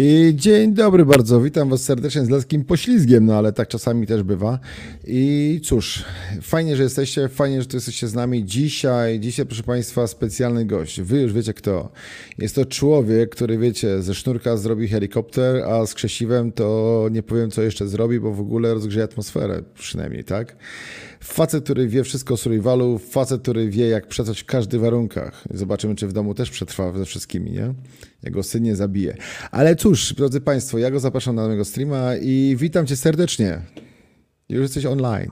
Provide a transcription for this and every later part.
I dzień dobry bardzo, witam Was serdecznie z lekkim poślizgiem, no ale tak czasami też bywa. I cóż, fajnie, że jesteście, fajnie, że tu jesteście z nami dzisiaj. Dzisiaj, proszę Państwa, specjalny gość. Wy już wiecie kto. Jest to człowiek, który, wiecie, ze sznurka zrobi helikopter, a z krzesiwem to nie powiem, co jeszcze zrobi, bo w ogóle rozgrzeje atmosferę, przynajmniej, tak? Facet, który wie wszystko o survivalu, facet, który wie, jak przetrwać w każdych warunkach. Zobaczymy, czy w domu też przetrwa ze wszystkimi, nie? Jego syn nie zabije. Ale cóż, drodzy Państwo, ja go zapraszam na mojego streama i witam Cię serdecznie. Już jesteś online.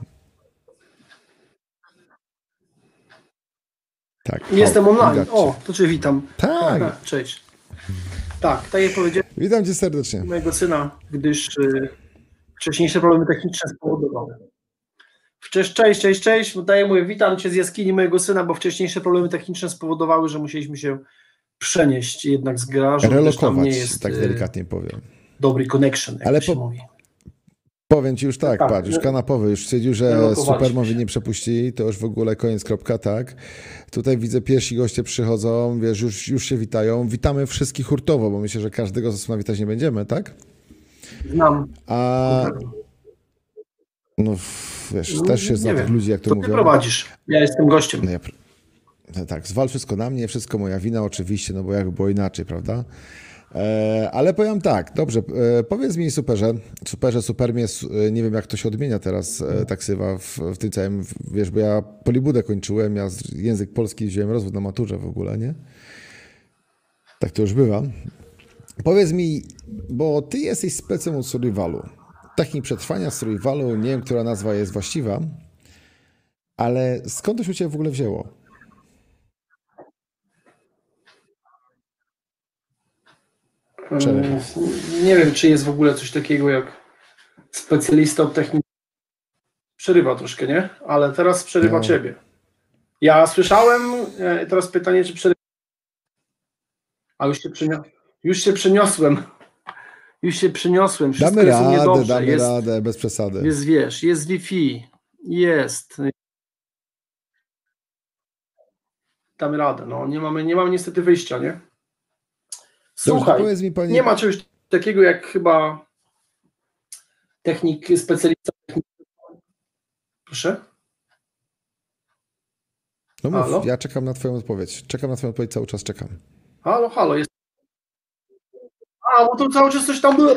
Tak. Jestem o, online. O, to cię witam. Tak. Aha, Cześć. Tak, tak jak powiedziałem Witam Cię serdecznie. mojego syna, gdyż y, wcześniejsze problemy techniczne spowodowały. Cześć, cześć, cześć, cześć. Daję mówię, witam cię z jaskini mojego syna, bo wcześniejsze problemy techniczne spowodowały, że musieliśmy się przenieść jednak z garażu, Relokować, jest tak y, delikatnie powiem. dobry connection, Ale po- mówi. Powiem Ci już tak, Tak, patrz, już kanapowy już stwierdził, że się. nie przepuścili, to już w ogóle koniec, kropka, tak. Tutaj widzę pierwsi goście przychodzą, wiesz, już, już się witają. Witamy wszystkich hurtowo, bo myślę, że każdego z witać nie będziemy, tak? Znam. A no wiesz, No, też się zna tych ludzi, jak to ty mówią. prowadzisz? Ja jestem gościem. No ja, no tak, zwal wszystko na mnie, wszystko moja wina oczywiście, no bo jakby było inaczej, prawda? E, ale powiem tak, dobrze, e, powiedz mi superze, superze, supermie, su- e, nie wiem jak to się odmienia teraz e, taksywa w, w tym całym, wiesz, bo ja polibudę kończyłem, ja język polski wziąłem rozwód na maturze w ogóle, nie? Tak to już bywa. Powiedz mi, bo ty jesteś specem od survivalu, technik przetrwania survivalu, nie wiem, która nazwa jest właściwa, ale skąd to się u ciebie w ogóle wzięło? Mm, Nie wiem, czy jest w ogóle coś takiego jak specjalista od techniki. Przerywa troszkę, nie? Ale teraz przerywa No. ciebie. Ja słyszałem, e, teraz pytanie, czy przerywa. A już się, przynio... już się przeniosłem. Już się przeniosłem. Wszystko Damy jest radę, dobrze. damy jest, radę, bez przesady. jest, wiesz, jest Wi-Fi. Jest. Damy radę. No, nie mamy, nie mamy niestety wyjścia, nie? Dobrze, Słuchaj, powiedz mi, panie, nie ma czegoś takiego jak chyba technik specjalista. Proszę? no mów, halo? ja czekam na twoją odpowiedź. Czekam na twoją odpowiedź, cały czas czekam. Halo, halo, jest. A, bo tu cały czas coś tam było.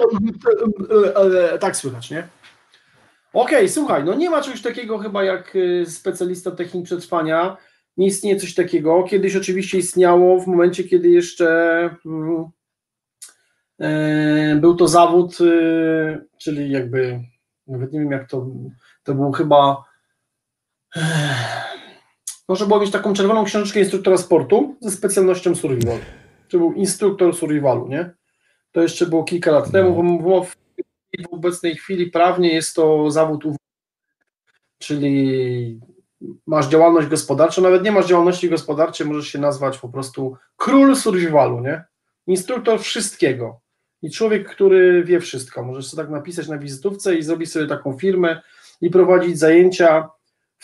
Tak słychać, nie? Okej, słuchaj, no nie ma czegoś takiego chyba jak specjalista technik przetrwania. Nie istnieje coś takiego. Kiedyś oczywiście istniało w momencie, kiedy jeszcze mm, e, był to zawód, czyli jakby, nawet nie wiem jak to, to był chyba można było mieć taką czerwoną książeczkę instruktora sportu ze specjalnością survival. To był instruktor survivalu, nie? To jeszcze było kilka lat temu. W, w, w obecnej chwili prawnie jest to zawód UW, czyli masz działalność gospodarczą, nawet nie masz działalności gospodarczej, możesz się nazwać po prostu król survivalu, nie? Instruktor wszystkiego. I człowiek, który wie wszystko. Możesz sobie tak napisać na wizytówce i zrobić sobie taką firmę i prowadzić zajęcia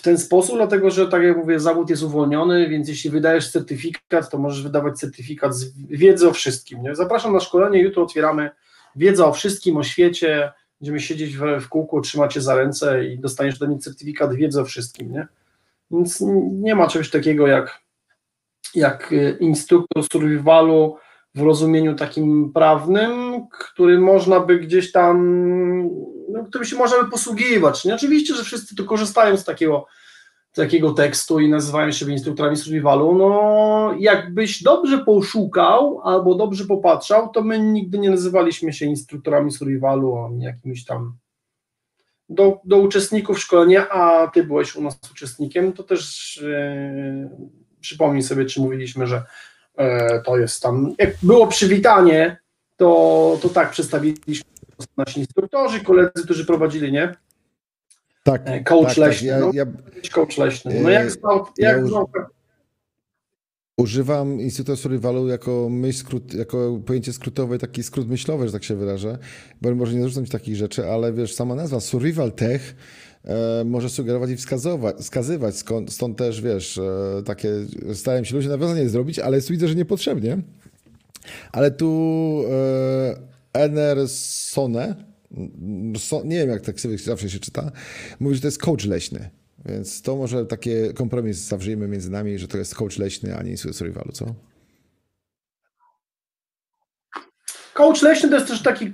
w ten sposób, dlatego że, tak jak mówię, zawód jest uwolniony, więc jeśli wydajesz certyfikat, to możesz wydawać certyfikat z wiedzy o wszystkim. Nie? Zapraszam na szkolenie, jutro otwieramy wiedza o wszystkim, o świecie, będziemy siedzieć w, w kółku, trzymać się za ręce i dostaniesz do niej certyfikat wiedzy o wszystkim. Nie? Więc nie ma czegoś takiego jak, jak y, instruktor survivalu w rozumieniu takim prawnym, który można by gdzieś tam, no, którym się można by posługiwać. Nie? Oczywiście, że wszyscy tu korzystają z takiego, takiego tekstu i nazywają siebie instruktorami survivalu. No, jakbyś dobrze poszukał albo dobrze popatrzał, to my nigdy nie nazywaliśmy się instruktorami survivalu, ani jakimiś tam do, do uczestników szkolenia, a ty byłeś u nas uczestnikiem, to też e, przypomnij sobie, czy mówiliśmy, że e, to jest tam, jak było przywitanie, to, to tak przedstawiliśmy nasi instruktorzy, koledzy, którzy prowadzili, nie? Tak, E, coach tak, tak. leśny, Ja, no. ja Coach leśny. No E, jak znał, ja jak znał, używam instruktor survivalu jako myśl skrót, jako pojęcie skrótowe, taki skrót myślowy, że tak się wyrażę, bo może nie zarzucam ci takich rzeczy, ale wiesz, sama nazwa survival tech e, może sugerować i wskazywać, wskazywać skąd, stąd też, wiesz, e, takie starałem się ludzie nawiązanie zrobić, ale widzę, że niepotrzebnie. Ale tu e, Enersone, so, nie wiem jak tak sobie zawsze się czyta, mówi, że to jest coach leśny. Więc to może takie kompromis zawrzyjmy między nami, że to jest coach leśny, a nie Insulet Survivalu, co? Coach leśny to jest też taki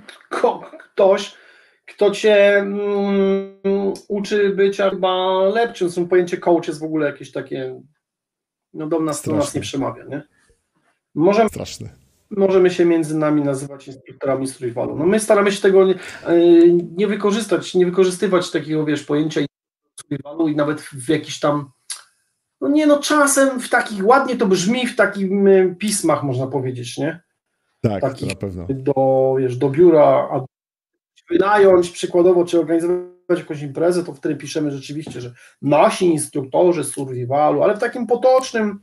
ktoś, kto cię mm, uczy bycia chyba lepszym. Są pojęcie coach jest w ogóle jakieś takie, no do nas, do nas nie przemawia, nie? Może, Straszne. Możemy się między nami nazywać instruktorami survivalu. No my staramy się tego nie, e, nie wykorzystać, nie wykorzystywać takiego, wiesz, pojęcia survivalu i nawet w jakiś tam no nie no, czasem w takich, ładnie to brzmi w takich pismach, można powiedzieć, nie? Tak, takich, na pewno. Do, wiesz, do biura, a wynająć przykładowo, czy organizować jakąś imprezę, to wtedy piszemy rzeczywiście, że nasi instruktorzy survivalu, ale w takim potocznym,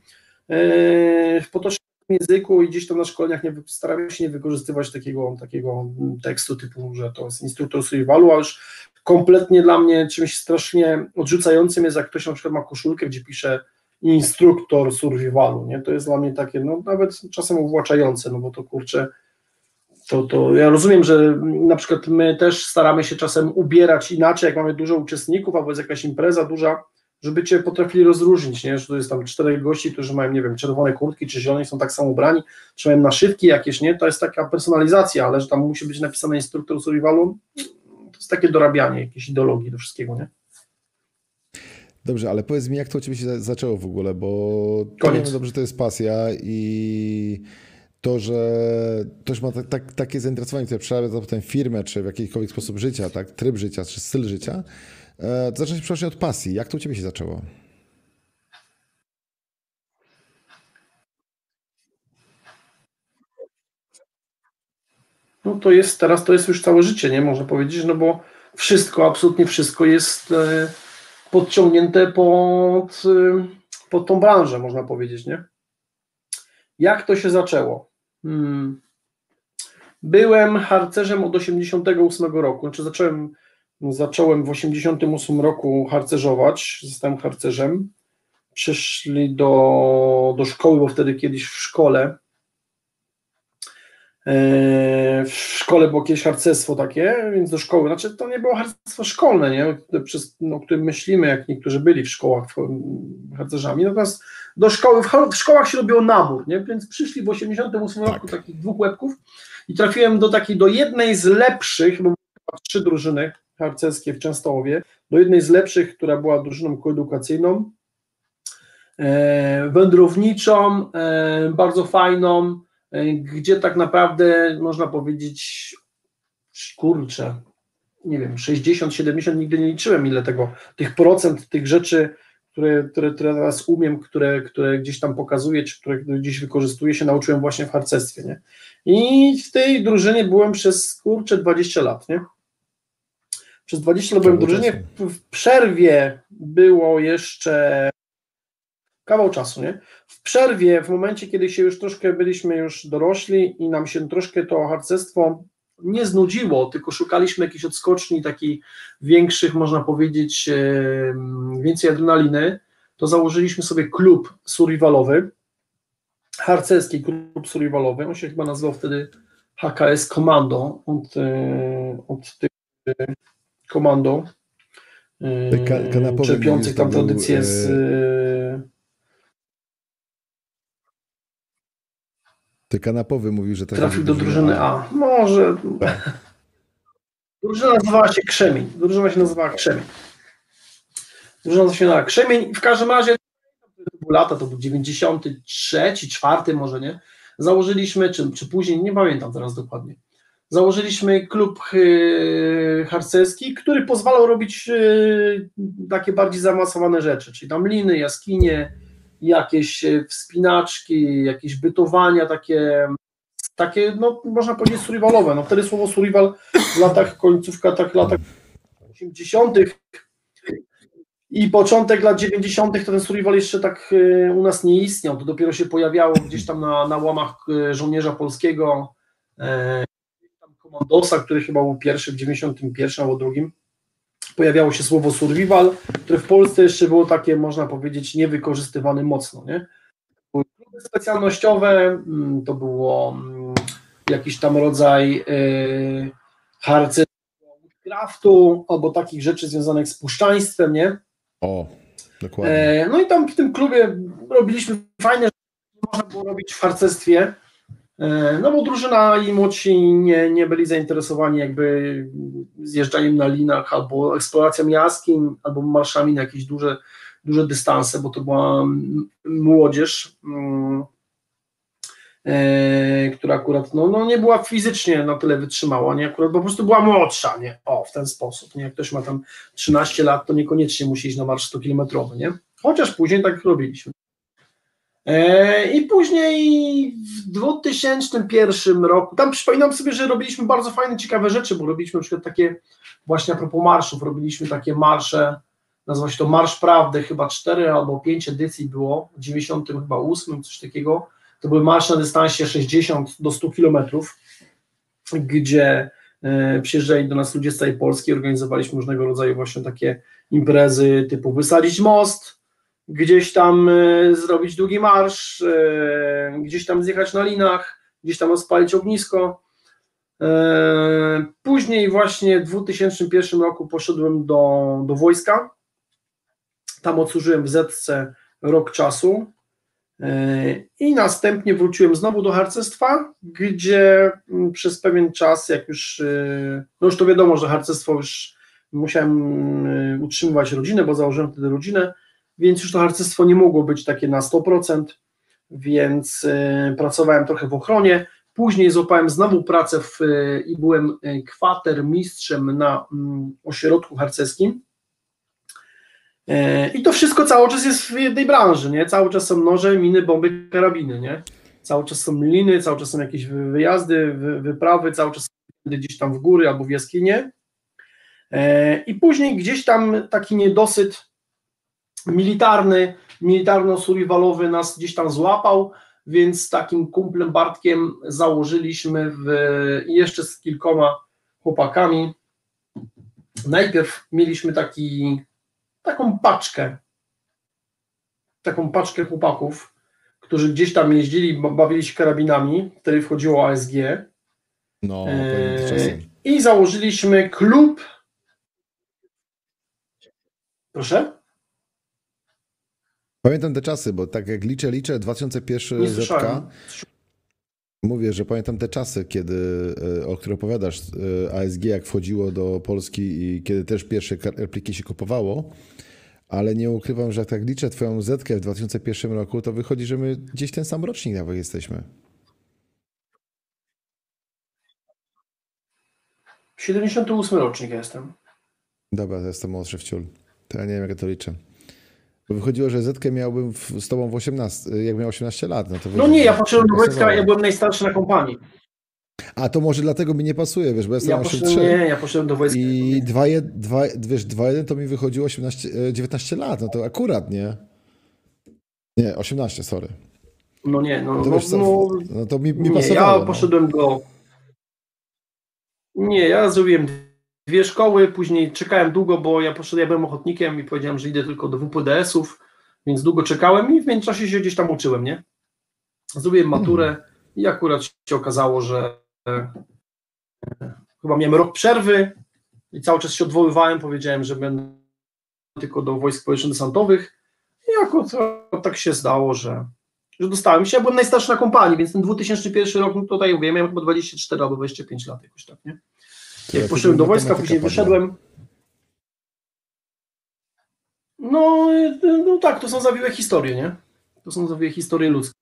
yy, w potocznym języku i gdzieś tam na szkoleniach nie, staramy się nie wykorzystywać takiego, takiego tekstu typu, że to jest instruktor survivalu, a już kompletnie dla mnie czymś strasznie odrzucającym jest, jak ktoś na przykład ma koszulkę, gdzie pisze instruktor survivalu, nie? To jest dla mnie takie, no nawet czasem uwłaczające, no bo to kurczę, to, to ja rozumiem, że na przykład my też staramy się czasem ubierać inaczej, jak mamy dużo uczestników, albo jest jakaś impreza duża, żeby cię potrafili rozróżnić, nie? że to jest tam czterech gości, którzy mają, nie wiem, czerwone kurtki, czy zielone, są tak samo ubrani, czy mają naszywki jakieś, nie? To jest taka personalizacja, ale że tam musi być napisane instruktor survivalu, to jest takie dorabianie jakiejś ideologii do wszystkiego, nie? Dobrze, ale powiedz mi, jak to u Ciebie się zaczęło w ogóle, bo Koniec. dobrze, to jest pasja i to, że ktoś ma tak, tak, takie zainteresowanie, które przerabia potem firmę, czy w jakikolwiek sposób życia, tak, tryb życia, czy styl życia, to zacząć przepraszam od pasji. Jak to u Ciebie się zaczęło? No to jest, teraz to jest już całe życie, nie? Można powiedzieć, no bo wszystko, absolutnie wszystko jest e, podciągnięte pod, e, pod tą branżę, można powiedzieć, nie? Jak to się zaczęło? Hmm. Byłem harcerzem od 88 roku, znaczy zacząłem, zacząłem w 88 roku harcerzować, zostałem harcerzem. Przyszli do, do szkoły, bo wtedy kiedyś w szkole e, w szkole było jakieś harcerstwo takie, więc do szkoły, znaczy to nie było harcerstwo szkolne, nie? Przez, no, o którym myślimy, jak niektórzy byli w szkołach harcerzami, natomiast do szkoły, w, szkołach się robiło nabór, nie? więc przyszli w 88 tak. roku takich dwóch łebków i trafiłem do takiej, do jednej z lepszych, bo trzy drużyny harcerskie w Częstochowie, do jednej z lepszych, która była drużyną koedukacyjną, e, wędrowniczą, e, bardzo fajną, e, gdzie tak naprawdę można powiedzieć, kurczę, nie wiem, 60, 70, nigdy nie liczyłem ile tego, tych procent, tych rzeczy które, które, które teraz umiem, które, które gdzieś tam pokazuję, czy które gdzieś wykorzystuję, się nauczyłem właśnie w harcerstwie, nie? I w tej drużynie byłem przez, kurczę, 20 lat, nie? Przez 20 lat byłem w drużynie, w przerwie było jeszcze kawał czasu, nie? W przerwie, w momencie, kiedy się już troszkę byliśmy już dorośli i nam się troszkę to harcerstwo nie znudziło, tylko szukaliśmy jakichś odskoczni takich większych, można powiedzieć, więcej adrenaliny, to założyliśmy sobie klub survivalowy, harcerski klub survivalowy, on się chyba nazywał wtedy HKS Komando, od, e, od tych komando, czerpiących tam tradycję z e, Ty kanapowy mówił, że trafił do drużyny A. Może. Tak. Drużyna nazywała się Krzemień. Drużyna się nazywała Krzemień. Drużyna się nazywała Krzemień. W każdym razie to były lata, to był 93, 4 może nie. Założyliśmy, czy, czy później, nie pamiętam teraz dokładnie. Założyliśmy klub yy, harcerski, który pozwalał robić yy, takie bardziej zaawansowane rzeczy, czyli tam liny, jaskinie, jakieś e, wspinaczki, jakieś bytowania takie, takie no można powiedzieć survivalowe. No wtedy słowo survival w latach, końcówka tak latach 80. i początek lat 90. to ten survival jeszcze tak e, u nas nie istniał, to dopiero się pojawiało gdzieś tam na, na łamach e, żołnierza polskiego, tam komandosa, który chyba był pierwszy w 91 albo drugim pojawiało się słowo survival, które w Polsce jeszcze było takie, można powiedzieć, niewykorzystywane mocno. Nie? Kluby specjalnościowe mm, to było mm, jakiś tam rodzaj yy, harcerstwa, albo takich rzeczy związanych z puszczaństwem, nie? O, dokładnie. E, no i tam w tym klubie robiliśmy fajne rzeczy, można było robić w harcerstwie, no bo drużyna i młodsi nie, nie byli zainteresowani jakby zjeżdżaniem na linach albo eksploracją jaskiń, albo marszami na jakieś duże, duże dystanse, bo to była młodzież, mm, e, która akurat no, no nie była fizycznie na tyle wytrzymała, nie? Akurat po prostu była młodsza, nie? O, w ten sposób, nie? Jak ktoś ma tam 13 lat, to niekoniecznie musi iść na marsz 100-kilometrowy, nie? Chociaż później tak robiliśmy. E, I później w 2001 roku, tam przypominam sobie, że robiliśmy bardzo fajne, ciekawe rzeczy, bo robiliśmy na przykład takie, właśnie a propos marszów, robiliśmy takie marsze, nazywa się to Marsz Prawdy, chyba 4 albo 5 edycji było, w 98 coś takiego, to były marsze na dystansie 60 do 100 kilometrów, gdzie e, przyjeżdżali do nas ludzie z całej Polski, organizowaliśmy różnego rodzaju właśnie takie imprezy typu wysadzić most, gdzieś tam e, zrobić długi marsz, e, gdzieś tam zjechać na linach, gdzieś tam rozpalić ognisko. E, Później właśnie w 2001 roku poszedłem do, do wojska, tam odsłużyłem w Zetce rok czasu. I następnie wróciłem znowu do harcerstwa, gdzie mm, przez pewien czas, jak już, no już to wiadomo, że harcerstwo już musiałem utrzymywać rodzinę, bo założyłem wtedy rodzinę, więc już to harcerstwo nie mogło być takie na 100%, więc e, pracowałem trochę w ochronie. Później złapałem znowu pracę w, e, i byłem e, kwatermistrzem na mm, ośrodku harcerskim. I to wszystko cały czas jest w jednej branży, nie? Cały czas są noże, miny, bomby, karabiny, nie? Cały czas są liny, cały czas są jakieś wy- wyjazdy, wy- wyprawy, cały czas gdzieś tam w góry albo w jaskinie. I później gdzieś tam taki niedosyt militarny, militarno-survivalowy nas gdzieś tam złapał, więc z takim kumplem Bartkiem założyliśmy w, jeszcze z kilkoma chłopakami. Najpierw mieliśmy taki, taką paczkę, taką paczkę chłopaków, którzy gdzieś tam jeździli, ba- bawili się karabinami, w której wchodziło ASG No, czasem. i założyliśmy klub. Proszę? Pamiętam te czasy, bo tak jak liczę, liczę, 2001 Nie ZK, mówię, że pamiętam te czasy, kiedy, e, o których opowiadasz, e, ASG jak wchodziło do Polski i kiedy też pierwsze repliki się kupowało, ale nie ukrywam, że jak tak liczę twoją Zetkę w 2001 roku, to wychodzi, że my gdzieś ten sam rocznik nawet jesteśmy. 78 rocznik jestem. Dobra, to jestem młodszy wciul. To ja nie wiem, jak ja to liczę. Wychodziło, że Zetkę miałbym w, z tobą w 18, jak miał 18 lat. No, to No nie, ja poszedłem do pasowało. wojska, ja byłem najstarszy na kompanii. A to może dlatego mi nie pasuje, wiesz, bo ja Ja jestem poszedłem, 83. nie, ja poszedłem do wojska. I 2-1 2, wiesz, 2-1 to mi wychodziło 18, e, 19 lat, no to akurat, nie? Nie, 18, sorry. No nie, no, To no, wiesz co, no no to mi, mi nie, pasowało. ja poszedłem do... Nie, ja zrobiłem dwie szkoły, później czekałem długo, bo ja poszedłem, ja byłem ochotnikiem i powiedziałem, że idę tylko do WPDS-ów, więc długo czekałem i w międzyczasie się gdzieś tam uczyłem, nie? Zrobiłem maturę i akurat się okazało, że e, chyba miałem rok przerwy i cały czas się odwoływałem, powiedziałem, że będę tylko do wojsk powietrzno-desantowych i akurat tak się zdało, że, że dostałem się. Ja byłem najstarszy na kompanii, więc ten 2001 rok, no tutaj mówię, miałem chyba 24 albo 25 lat jakoś tak, nie? Jak poszedłem do wojska, później wyszedłem. No, y, no tak, to są zawiłe historie, nie? To są zawiłe historie ludzkie.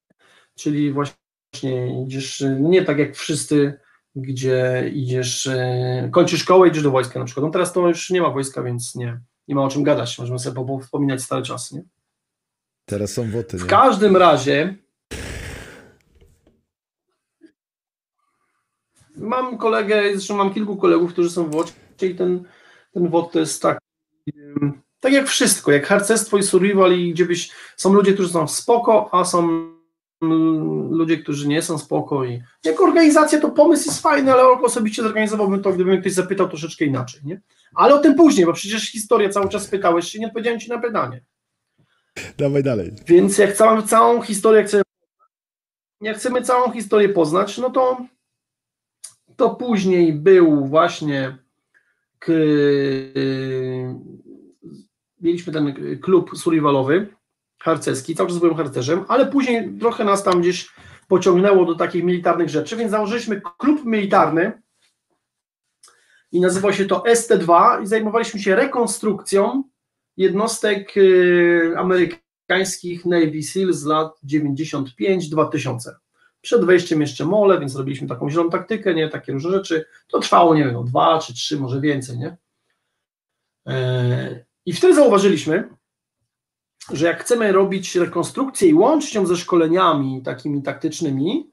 Czyli właśnie idziesz, y, nie tak jak wszyscy, gdzie idziesz, y, kończysz szkołę, idziesz do wojska na przykład. No teraz to już nie ma wojska, więc nie, nie ma o czym gadać. Możemy sobie po- wspominać stare czasy, nie? Teraz są woty, W nie? każdym razie mam kolegę, zresztą mam kilku kolegów, którzy są w WOcie i ten, ten WOT to jest tak, tak jak wszystko, jak harcerstwo i survival i gdzie byś, są ludzie, którzy są spoko, a są mm, ludzie, którzy nie są spoko i jako organizacja to pomysł jest fajny, ale osobiście zorganizowałbym to, gdyby mnie ktoś zapytał troszeczkę inaczej, nie? Ale o tym później, bo przecież historia cały czas pytałeś się, nie odpowiedziałem ci na pytanie. Dawaj dalej. Więc jak całą, całą historię chcemy, jak chcemy całą historię poznać, no to to później był właśnie k, y, mieliśmy ten klub survivalowy harcerski, cały czas byłem harcerzem, ale później trochę nas tam gdzieś pociągnęło do takich militarnych rzeczy, więc założyliśmy klub militarny i nazywał się to ST2 i zajmowaliśmy się rekonstrukcją jednostek y, amerykańskich Navy SEAL z lat 95-2000. Przed wejściem jeszcze mole, więc robiliśmy taką zieloną taktykę, nie, takie różne rzeczy. To trwało, nie wiem, no, dwa czy trzy, może więcej, nie? E, I wtedy zauważyliśmy, że jak chcemy robić rekonstrukcję i łączyć ją ze szkoleniami takimi taktycznymi,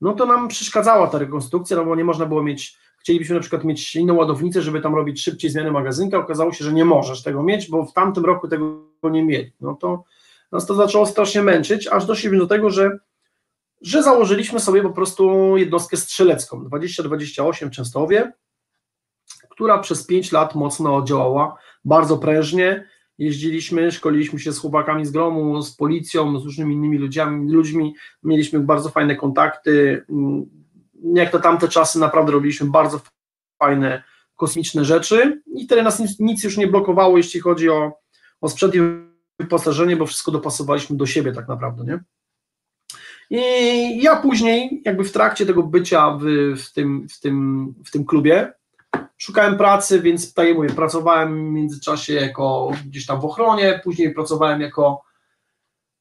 no to nam przeszkadzała ta rekonstrukcja, no bo nie można było mieć, chcielibyśmy na przykład mieć inną ładownicę, żeby tam robić szybciej zmianę magazynka, okazało się, że nie możesz tego mieć, bo w tamtym roku tego nie mieli. No to nas to zaczęło strasznie męczyć, aż doszliśmy do tego, że, że założyliśmy sobie po prostu jednostkę strzelecką, 2028 Częstochowie, która przez 5 lat mocno działała, bardzo prężnie, jeździliśmy, szkoliliśmy się z chłopakami z gromu, z policją, z różnymi innymi ludźmi, ludźmi mieliśmy bardzo fajne kontakty. Mm, jak to tamte czasy, naprawdę robiliśmy bardzo fajne, kosmiczne rzeczy i wtedy nas nic, nic już nie blokowało, jeśli chodzi o, o sprzęt i wyposażenie, bo wszystko dopasowaliśmy do siebie tak naprawdę, nie? I ja później, jakby w trakcie tego bycia w, w, tym, w, tym, w tym klubie, Szukałem pracy, więc tak jak mówię, pracowałem w międzyczasie jako gdzieś tam w ochronie, później pracowałem jako,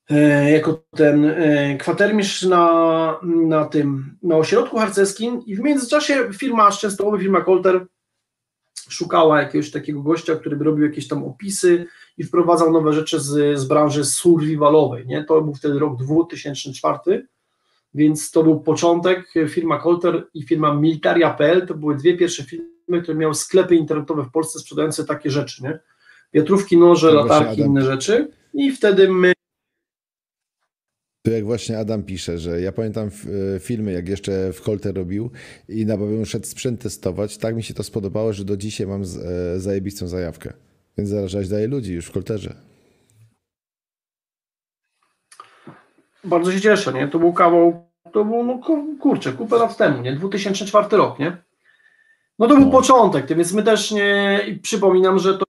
e, jako ten e, kwatermistrz na, na tym, na ośrodku harcerskim i w międzyczasie firma Szczęstochowa, firma Colter szukała jakiegoś takiego gościa, który by robił jakieś tam opisy i wprowadzał nowe rzeczy z, z branży survivalowej, nie? To był wtedy rok 2004, więc to był początek, firma Colter i firma Militaria.pl, to były dwie pierwsze firmy, które miały sklepy internetowe w Polsce sprzedające takie rzeczy, nie? Wiatrówki, noże, latarki, inne rzeczy i wtedy my to jak właśnie Adam pisze, że ja pamiętam e, filmy, jak jeszcze w Holter robił i na bowiem szedł sprzęt testować, tak mi się to spodobało, że do dzisiaj mam e, zajebistą zajawkę. Więc zarażać daje ludzi już w Holterze. Bardzo się cieszę, nie? To był kawał, to był, no kurczę, kupę lat temu, nie? 2004 rok, nie? No to był no. początek, więc my też nie, przypominam, że to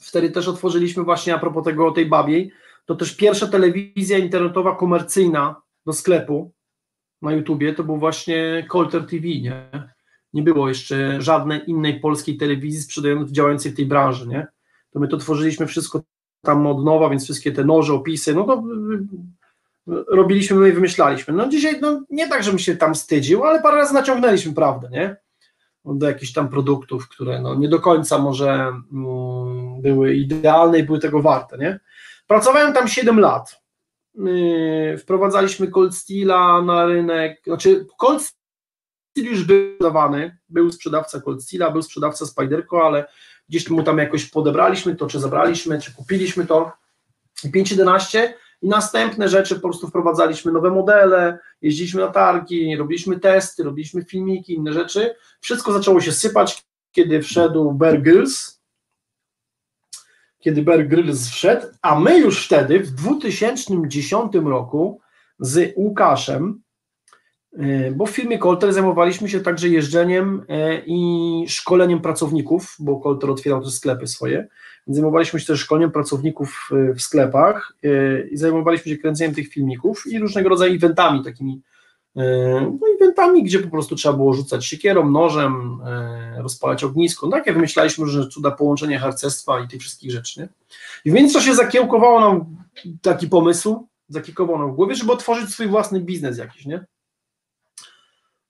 wtedy też otworzyliśmy właśnie a propos tego tej babiej, to też pierwsza telewizja internetowa komercyjna do sklepu na YouTubie to był właśnie Colter TV, nie? Nie było jeszcze żadnej innej polskiej telewizji sprzedającej, działającej w tej branży, nie? To my to tworzyliśmy wszystko tam od nowa, więc wszystkie te noże, opisy, no to robiliśmy, my wymyślaliśmy. No dzisiaj, no nie tak, żebym się tam wstydził, ale parę razy naciągnęliśmy prawdę, nie? do jakichś tam produktów, które no nie do końca może mm, były idealne i były tego warte, nie? Pracowałem tam 7 lat. Yy, wprowadzaliśmy Cold Steela na rynek, znaczy Cold Steel już był dawany, był sprzedawca Cold Steela, był sprzedawca Spiderco, ale gdzieś mu tam jakoś podebraliśmy to, czy zabraliśmy, czy kupiliśmy to. 511 i następne rzeczy po prostu wprowadzaliśmy nowe modele, jeździliśmy na targi, robiliśmy testy, robiliśmy filmiki, inne rzeczy. Wszystko zaczęło się sypać, kiedy wszedł Bear Grylls, kiedy Bear Grylls wszedł, a my już wtedy w 2010 roku z Łukaszem, bo w firmie Colter zajmowaliśmy się także jeżdżeniem e, i szkoleniem pracowników, bo Colter otwierał też sklepy swoje, Zajmowaliśmy się też szkoleniem pracowników w sklepach e, i zajmowaliśmy się kręceniem tych filmików i różnego rodzaju eventami takimi, e, no eventami, gdzie po prostu trzeba było rzucać siekierą, nożem, e, rozpalać ognisko, no takie wymyślaliśmy różne cuda połączenia harcerstwa i tych wszystkich rzeczy, nie? I w międzyczasie zakiełkowało nam taki pomysł, zakiełkował nam w głowie, żeby otworzyć swój własny biznes jakiś, nie?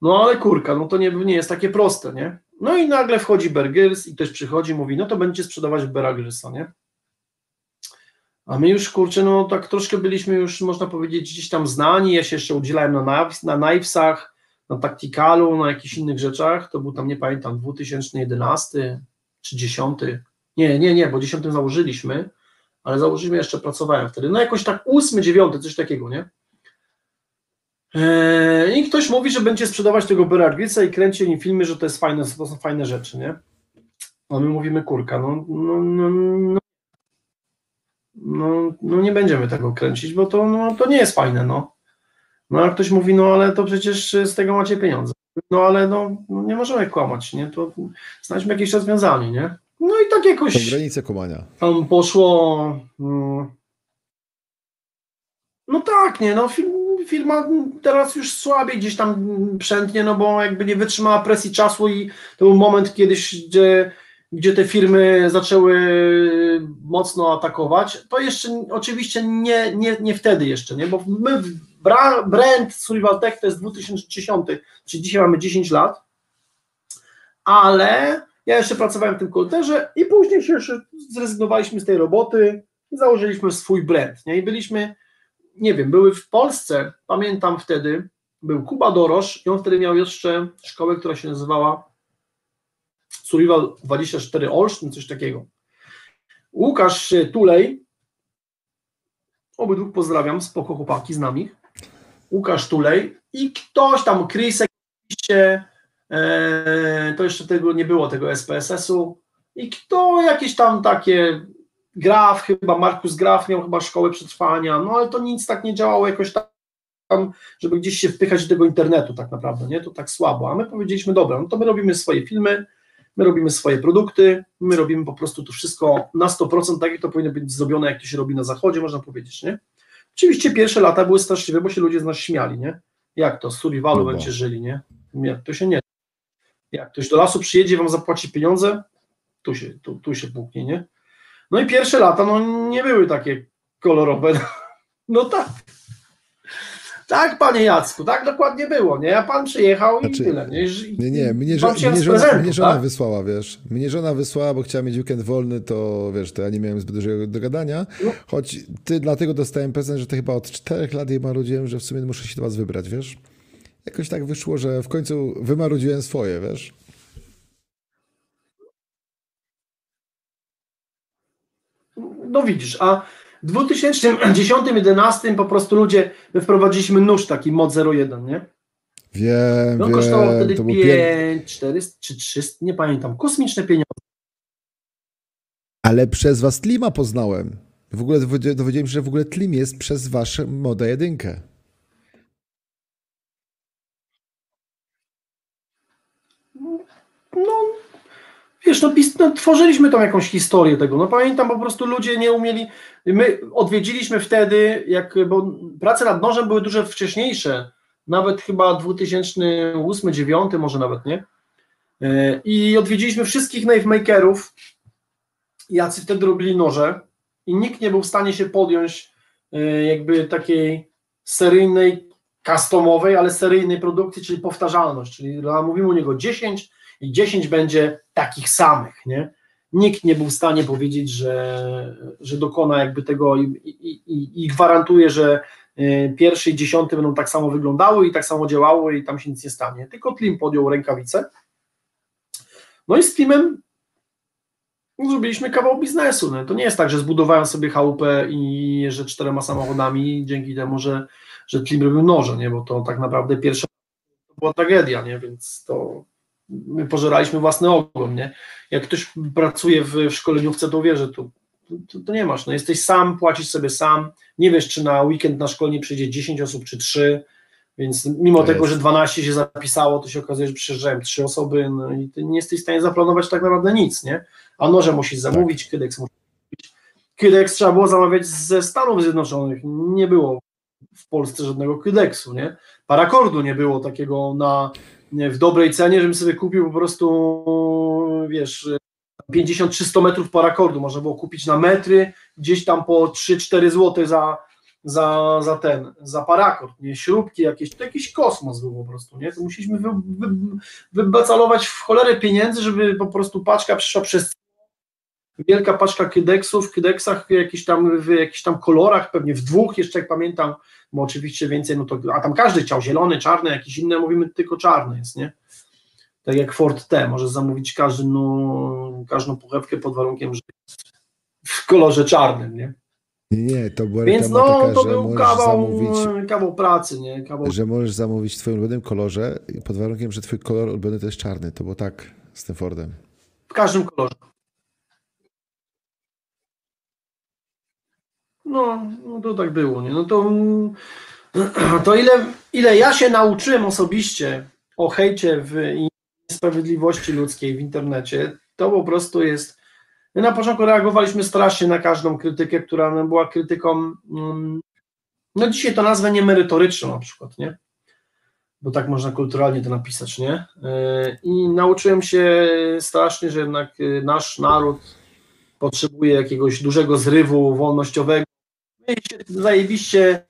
No ale kurka, no to nie, nie jest takie proste, nie? No i nagle wchodzi Bergers i też przychodzi, mówi, no to będziecie sprzedawać Bergersa, nie? A my już, kurczę, no tak troszkę byliśmy już, można powiedzieć, gdzieś tam znani, ja się jeszcze udzielałem na, na na Tacticalu, na jakichś innych rzeczach, to był tam, nie pamiętam, 2011 czy 10, nie, nie, nie, bo 10 założyliśmy, ale założyliśmy, jeszcze pracowałem wtedy, no jakoś tak 8, 9, coś takiego, nie? Eee, I ktoś mówi, że będzie sprzedawać tego Berarglica i kręci nim filmy, że to jest fajne, to są fajne rzeczy, nie? A my mówimy, kurka, no, no, no, no, no, no nie będziemy tego kręcić, bo to, no, to nie jest fajne, no. No a ktoś mówi, no ale to przecież z tego macie pieniądze. No ale no, no nie możemy kłamać, nie? To znajdźmy jakieś rozwiązanie, nie? No i tak Są jakoś granice kłamania. tam poszło. mm, No tak, nie, no fir- firma teraz już słabiej gdzieś tam przętnie, no bo jakby nie wytrzymała presji czasu i to był moment kiedyś, gdzie, gdzie te firmy zaczęły mocno atakować. To jeszcze oczywiście nie, nie, nie wtedy jeszcze, nie, bo my bra- brand Survival Tech to jest 2010, czyli dzisiaj mamy 10 lat, ale ja jeszcze pracowałem w tym kulturze i później się jeszcze zrezygnowaliśmy z tej roboty i założyliśmy swój brand. Nie? I byliśmy, nie wiem, były w Polsce, pamiętam wtedy, był Kuba Dorosz i on wtedy miał jeszcze szkołę, która się nazywała Survival 24 Olsztyn, coś takiego. Łukasz Tulej, obydwu pozdrawiam, spoko chłopaki, znam ich. Łukasz Tulej i ktoś tam, oczywiście, e, to jeszcze tego nie było, tego SPSS-u i kto jakieś tam takie Graf, chyba Markus Graf miał chyba szkołę przetrwania, no ale to nic tak nie działało jakoś tam, żeby gdzieś się wpychać do tego internetu tak naprawdę, nie, to tak słabo, a my powiedzieliśmy, dobra, no to my robimy swoje filmy, my robimy swoje produkty, my robimy po prostu to wszystko na 100% tak, jak to powinno być zrobione, jak to się robi na zachodzie, można powiedzieć, nie. Oczywiście pierwsze lata były straszliwe, bo się ludzie z nas śmiali, nie? Jak to, z survivalu No będziecie żyli, nie? Jak to się nie jak ktoś do lasu przyjedzie, wam zapłaci pieniądze, tu się, tu, tu się puknie, nie? No i pierwsze lata, no nie były takie kolorowe. No tak. Tak, panie Jacku, tak dokładnie było, nie? A pan przyjechał i Znaczy, tyle, nie? I- Nie, nie, mnie, żo- mnie, żona, prezentu, mnie żona tak? wysłała, wiesz. Mnie żona wysłała, bo chciała mieć weekend wolny, to wiesz, to ja nie miałem zbyt dużo do gadania. No. Choć ty dlatego dostałem prezent, że to chyba od czterech lat jej marudziłem, że w sumie muszę się do was wybrać, wiesz. Jakoś tak wyszło, że w końcu wymarudziłem swoje, wiesz. No widzisz, a w 2010-2011 po prostu ludzie, my wprowadziliśmy nóż taki mod 01, nie? Wiem, No wiem, kosztował wtedy to pier... 5, 400 czy 300, nie pamiętam, kosmiczne pieniądze. Ale przez was Tlima poznałem. W ogóle dowiedz- dowiedziałem się, że w ogóle Tlim jest przez wasze moda jedynkę. Wiesz, no, no, tworzyliśmy tą jakąś historię tego. No pamiętam, po prostu ludzie nie umieli. My odwiedziliśmy wtedy, jak, bo prace nad nożem były dużo wcześniejsze, nawet chyba 2008-2009, może nawet nie. E, I odwiedziliśmy wszystkich knife makerów, jacy wtedy robili noże, i nikt nie był w stanie się podjąć e, jakby takiej seryjnej, customowej, ale seryjnej produkcji, czyli powtarzalność, czyli mówimy u niego 10 i 10 będzie takich samych, nie? Nikt nie był w stanie powiedzieć, że, że dokona jakby tego i, i, i, gwarantuje, że y, pierwszy i dziesiąty będą tak samo wyglądały i tak samo działały i tam się nic nie stanie. Tylko Tlim podjął rękawice. No i z Tlimem zrobiliśmy kawał biznesu. No. To nie jest tak, że zbudowałem sobie chałupę i jeżdżę czterema samochodami dzięki temu, że, że Tlim robił noże, nie? bo to tak naprawdę pierwsza była tragedia, nie? więc to my pożeraliśmy własny ogon, nie? Jak ktoś pracuje w, w szkoleniówce, to wie, że to, to, to nie masz, no jesteś sam, płacisz sobie sam, nie wiesz, czy na weekend na szkolenie przyjdzie 10 osób, czy 3, więc mimo To tego, jest. że 12 się zapisało, to się okazuje, że przyjeżdżają 3 osoby, no i ty nie jesteś w stanie zaplanować tak naprawdę nic, nie? A noże musisz zamówić, Kydex musisz zamówić. Kydex trzeba było zamawiać ze Stanów Zjednoczonych, nie było w Polsce żadnego Kydexu, nie? Parakordu nie było takiego na w dobrej cenie, żebym sobie kupił po prostu, wiesz, 50-300 metrów parakordu, można było kupić na metry, gdzieś tam po 3-4 zł za, za, za ten, za parakord, nie, śrubki jakieś, to jakiś kosmos był po prostu, nie, to musieliśmy wy, wy, wybacalować w cholerę pieniędzy, żeby po prostu paczka przyszła przez wielka paczka kydeksów, w kydeksach jakiś tam, w jakichś tam kolorach, pewnie w dwóch jeszcze jak pamiętam, bo oczywiście więcej, no to, a tam każdy chciał zielony, czarny, jakiś inny, mówimy tylko czarny jest, nie? Tak jak Ford T, możesz zamówić każdy, no, każdą pochewkę pod warunkiem, że w kolorze czarnym, nie? Nie, to była Więc no, taka, to że był możesz kawał, zamówić, kawał pracy, nie? Kawał że możesz zamówić w twoim ulubionym kolorze pod warunkiem, że twój kolor ulubiony to jest czarny. To było tak z tym Fordem. w każdym kolorze. No, no to tak było, nie? No to, to ile, ile ja się nauczyłem osobiście o hejcie w niesprawiedliwości ludzkiej w internecie, to po prostu jest. My na początku reagowaliśmy strasznie na każdą krytykę, która była krytyką. mm, No dzisiaj to nazwę niemerytoryczną na przykład, nie? Bo tak można kulturalnie to napisać, nie? Yy, I nauczyłem się strasznie, że jednak yy, nasz naród potrzebuje jakiegoś dużego zrywu wolnościowego. My się zajebiście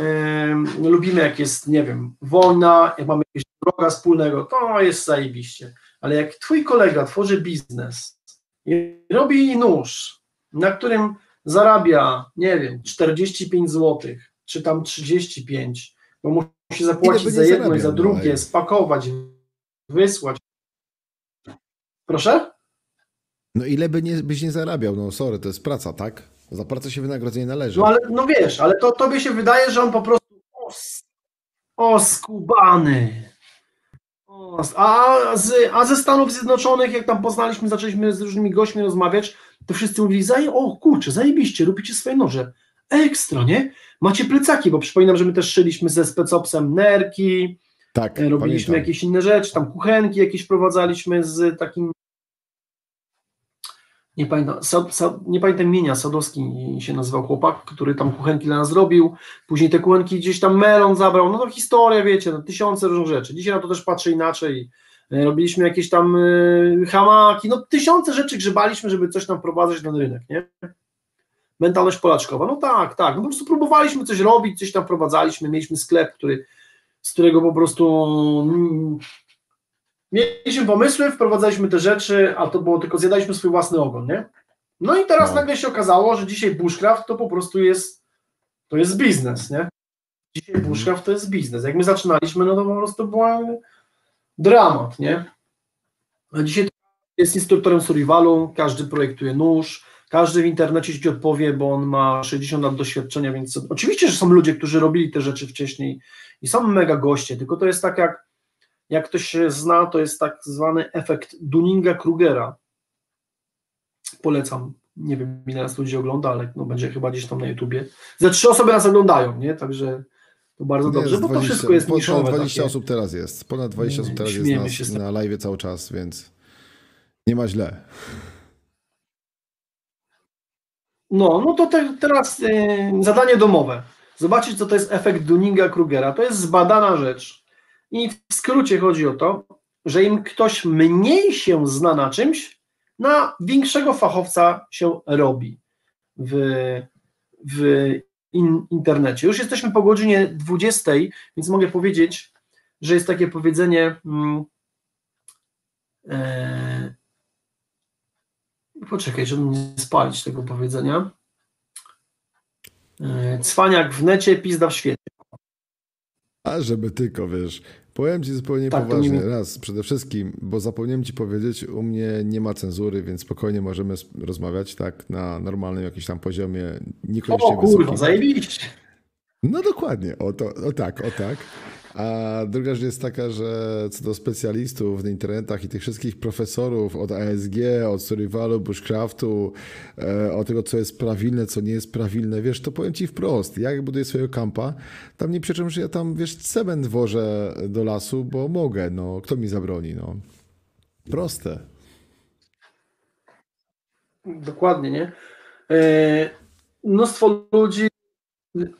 Ym, lubimy jak jest, nie wiem, wojna, jak mamy jakiegoś wroga wspólnego, to jest zajebiście. Ale jak twój kolega tworzy biznes i robi nóż, na którym zarabia, nie wiem, 45 zł, czy tam 35, bo musi zapłacić za jedno i za no, drugie, ej. spakować, wysłać. Proszę? No ile by nie, byś nie zarabiał? No sorry, to jest praca, tak? Za pracę się wynagrodzenie należy. No ale no wiesz, ale to tobie się wydaje, że on po prostu os, oskubany. Os, a, z, a ze Stanów Zjednoczonych, jak tam poznaliśmy, zaczęliśmy z różnymi gośćmi rozmawiać, to wszyscy mówili, zaje, o kurczę, zajebiście, robicie swoje noże. Ekstra, nie? Macie plecaki, bo przypominam, że my też szyliśmy ze specopsem nerki, tak, e, robiliśmy pamiętam. jakieś inne rzeczy, tam kuchenki jakieś prowadzaliśmy z takim nie pamiętam, Sa, Sa, nie pamiętam imienia, Sadowski się nazywał chłopak, który tam kuchenki dla nas robił, później te kuchenki gdzieś tam melon zabrał, no to historia, wiecie, no, tysiące różnych rzeczy. Dzisiaj na to też patrzę inaczej. E, Robiliśmy jakieś tam y, hamaki, no tysiące rzeczy grzebaliśmy, żeby coś tam prowadzać na rynek, nie? Mentalność polaczkowa, no tak, tak, no po prostu próbowaliśmy coś robić, coś tam prowadzaliśmy, mieliśmy sklep, który, z którego po prostu mm, mieliśmy pomysły, wprowadzaliśmy te rzeczy, a to było tylko zjadaliśmy swój własny ogon, nie? No i teraz No. nagle się okazało, że dzisiaj bushcraft to po prostu jest to jest biznes, nie? Dzisiaj Mhm. bushcraft to jest biznes. Jak my zaczynaliśmy, no to po prostu była dramat, nie? A dzisiaj jest instruktorem survivalu, każdy projektuje nóż, każdy w internecie ci odpowie, bo on ma 60 lat doświadczenia, więc oczywiście, że są ludzie, którzy robili te rzeczy wcześniej i są mega goście, tylko to jest tak jak jak ktoś się zna, to jest tak zwany efekt Dunninga-Krugera. Polecam. Nie wiem, ile nas ludzi ogląda, ale no, będzie chyba gdzieś tam na YouTubie. Ze trzy osoby nas oglądają, nie? Także to bardzo dobrze, Jest bo to 20 wszystko jest Ponad niszowe. 20 takie. osób teraz jest. Ponad 20 osób teraz Śmiejemy jest na, na live cały czas, więc nie ma źle. No, no to te, teraz y, zadanie domowe. Zobaczyć, co to jest efekt Dunninga-Krugera. To jest zbadana rzecz. I w skrócie chodzi o to, że im ktoś mniej się zna na czymś, na większego fachowca się robi w, w in, internecie. Już jesteśmy po godzinie 20, więc mogę powiedzieć, że jest takie powiedzenie. Mm, e, Poczekaj, żeby nie spalić tego powiedzenia. E, Cwaniak w necie, pizda w świecie. A żeby tylko, wiesz, powiem ci zupełnie Tak, poważnie, nie- raz, przede wszystkim, bo zapomniałem ci powiedzieć, u mnie nie ma cenzury, więc spokojnie możemy rozmawiać, tak, na normalnym jakimś tam poziomie, niekoniecznie O kurwa, wysokim. zajebiście. No dokładnie, o, to, o tak, o tak. A druga rzecz jest taka, że co do specjalistów w internetach i tych wszystkich profesorów od ASG, od survivalu, bushcraftu, e, o tego, co jest prawilne, co nie jest prawilne, wiesz, to powiem ci wprost, jak buduję swojego kampa, tam nie przeczę, że ja tam, wiesz, cement wożę do lasu, bo mogę, no, kto mi zabroni, no. Proste. Dokładnie, nie? E, Mnóstwo ludzi,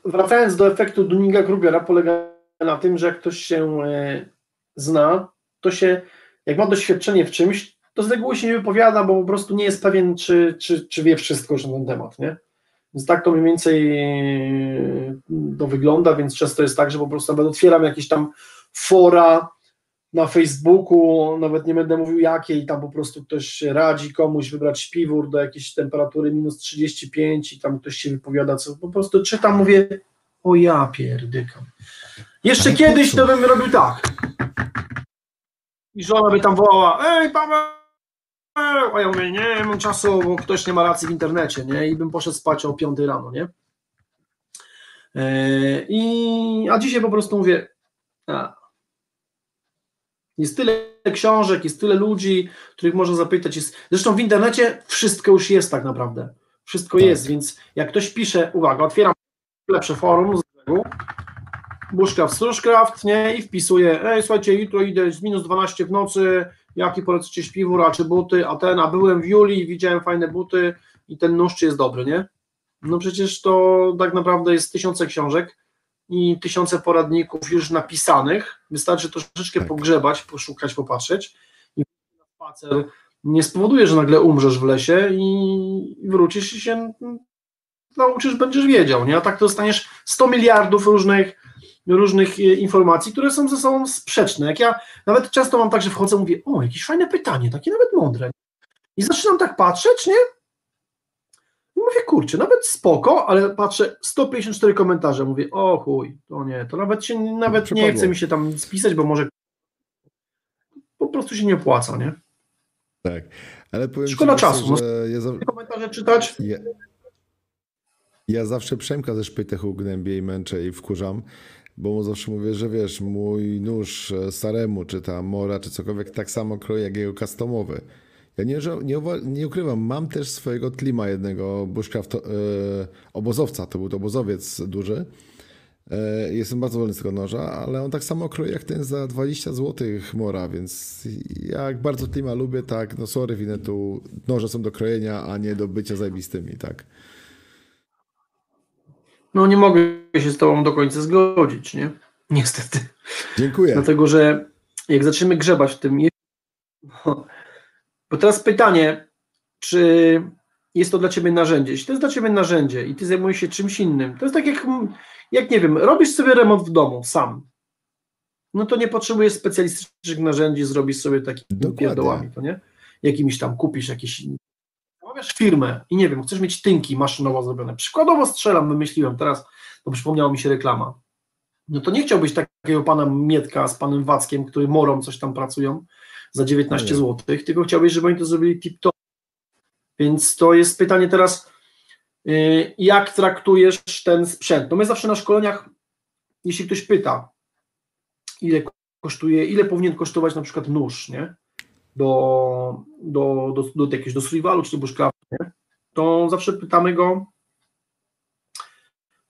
wracając do efektu Dunninga-Krugera, polega na tym, że jak ktoś się e, zna, to się, jak ma doświadczenie w czymś, to z reguły się nie wypowiada, bo po prostu nie jest pewien, czy, czy, czy wie wszystko już na ten temat, nie? Więc tak to mniej więcej e, to wygląda, więc często jest tak, że po prostu nawet otwieram jakieś tam fora na Facebooku, nawet nie będę mówił jakie, i tam po prostu ktoś radzi komuś wybrać śpiwór do jakiejś temperatury minus 35 i tam ktoś się wypowiada, co po prostu czytam, mówię, o ja pierdykam. Jeszcze kiedyś to bym robił tak. I żona by tam wołała, ej Paweł, a ja mówię, nie mam czasu, bo ktoś nie ma racji w internecie, nie, i bym poszedł spać o 5 rano, nie. Eee, I, a dzisiaj po prostu mówię, a, jest tyle książek, jest tyle ludzi, których można zapytać. Jest... Zresztą w internecie wszystko już jest tak naprawdę. Wszystko Tak. jest, więc jak ktoś pisze, uwaga, otwieram lepsze forum z brzegu. Bushcraft, Strushcraft, nie, i wpisuje, ej, słuchajcie, jutro idę z minus 12 w nocy, jaki polecacie śpiwór, a czy buty, a ten, a byłem w Julii, widziałem fajne buty i ten nóż czy jest dobry, nie? No przecież to tak naprawdę jest tysiące książek i tysiące poradników już napisanych, wystarczy troszeczkę Tak. pogrzebać, poszukać, popatrzeć i spacer nie spowoduje, że nagle umrzesz w lesie i wrócisz i się nauczysz, będziesz wiedział, nie? A tak to dostaniesz 100 miliardów różnych, różnych e, informacji, które są ze sobą sprzeczne. Jak ja nawet często mam tak, że wchodzę i mówię, o, jakieś fajne pytanie, takie nawet mądre. I zaczynam tak patrzeć, nie? I mówię, kurczę, nawet spoko, ale patrzę, 154 komentarze, mówię, o chuj, to nie, to nawet się, nawet nie chce mi się tam spisać, bo może po prostu się nie opłaca, nie? Tak. Ale powiem ci Szkoda po czasu, że ja, za, Komentarze czytać, ja, ja zawsze Przemka ze Szpytechu gnębię i męczę i wkurzam, bo mu zawsze mówię, że wiesz, mój nóż e, staremu, czy ta mora, czy cokolwiek, tak samo kroi jak jego customowy. Ja nie, nie, nie ukrywam, mam też swojego Tlima jednego bushcraft e, obozowca, to był to obozowiec duży. E, Jestem bardzo wolny z tego noża, ale on tak samo kroi jak ten za 20 zł mora, więc jak bardzo Tlima lubię, tak, no sorry, winę tu noże są do krojenia, a nie do bycia zajebistymi, tak. No nie mogę się z tobą do końca zgodzić, nie? Niestety. Dziękuję. Dlatego, że jak zaczniemy grzebać w tym. Bo teraz pytanie, czy jest to dla ciebie narzędzie? Jeśli to jest dla ciebie narzędzie i ty zajmujesz się czymś innym, to jest tak jak, jak nie wiem, robisz sobie remont w domu sam. No to nie potrzebujesz specjalistycznych narzędzi, zrobisz sobie takimi pierdołami, to nie? Jakimiś tam kupisz jakieś. Zamawiasz firmę i nie wiem, chcesz mieć tynki maszynowo zrobione. Przykładowo strzelam, wymyśliłem teraz, bo przypomniała mi się reklama no to nie chciałbyś takiego pana Mietka z panem Wackiem, który morą coś tam pracują za 19 Nie. zł, tylko chciałbyś, żeby oni to zrobili tip-top. Więc to jest pytanie teraz, yy, jak traktujesz ten sprzęt? No my zawsze na szkoleniach, jeśli ktoś pyta, ile kosztuje, ile powinien kosztować na przykład nóż, nie? Do, do, do, do jakiegoś, do survivalu czy do bushcraftu, nie? To zawsze pytamy go,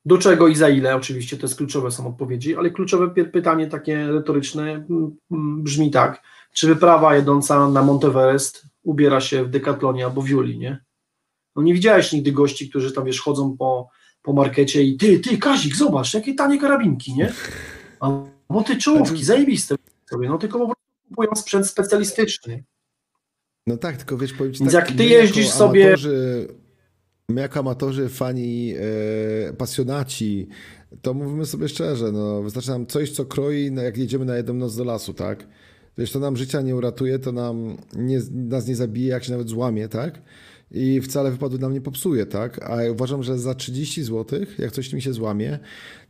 do czego i za ile, oczywiście, to jest kluczowe są odpowiedzi, ale kluczowe py- pytanie takie retoryczne mm, mm, brzmi tak, czy wyprawa jedąca na Monteverest ubiera się w Decathlonie albo w Julii, nie? No nie widziałeś nigdy gości, którzy tam, wiesz, chodzą po, po markecie i ty, ty, Kazik, zobacz, jakie tanie karabinki, nie? Albo ty czołówki, zajebiste sobie, no tylko po prostu kupują sprzęt specjalistyczny. No tak, tylko wiesz, powiem ci Więc tak, jak ty jeździsz sobie- Amatorzy, my jako amatorzy, fani, e, pasjonaci, to mówimy sobie szczerze, no wystarczy nam coś, co kroi, no, jak jedziemy na jedną noc do lasu, tak? Wiesz, to nam życia nie uratuje, to nam nie, nas nie zabije, jak się nawet złamie, tak? I wcale wypadu nam nie popsuje, tak? A ja uważam, że za 30 zł, jak coś mi się złamie,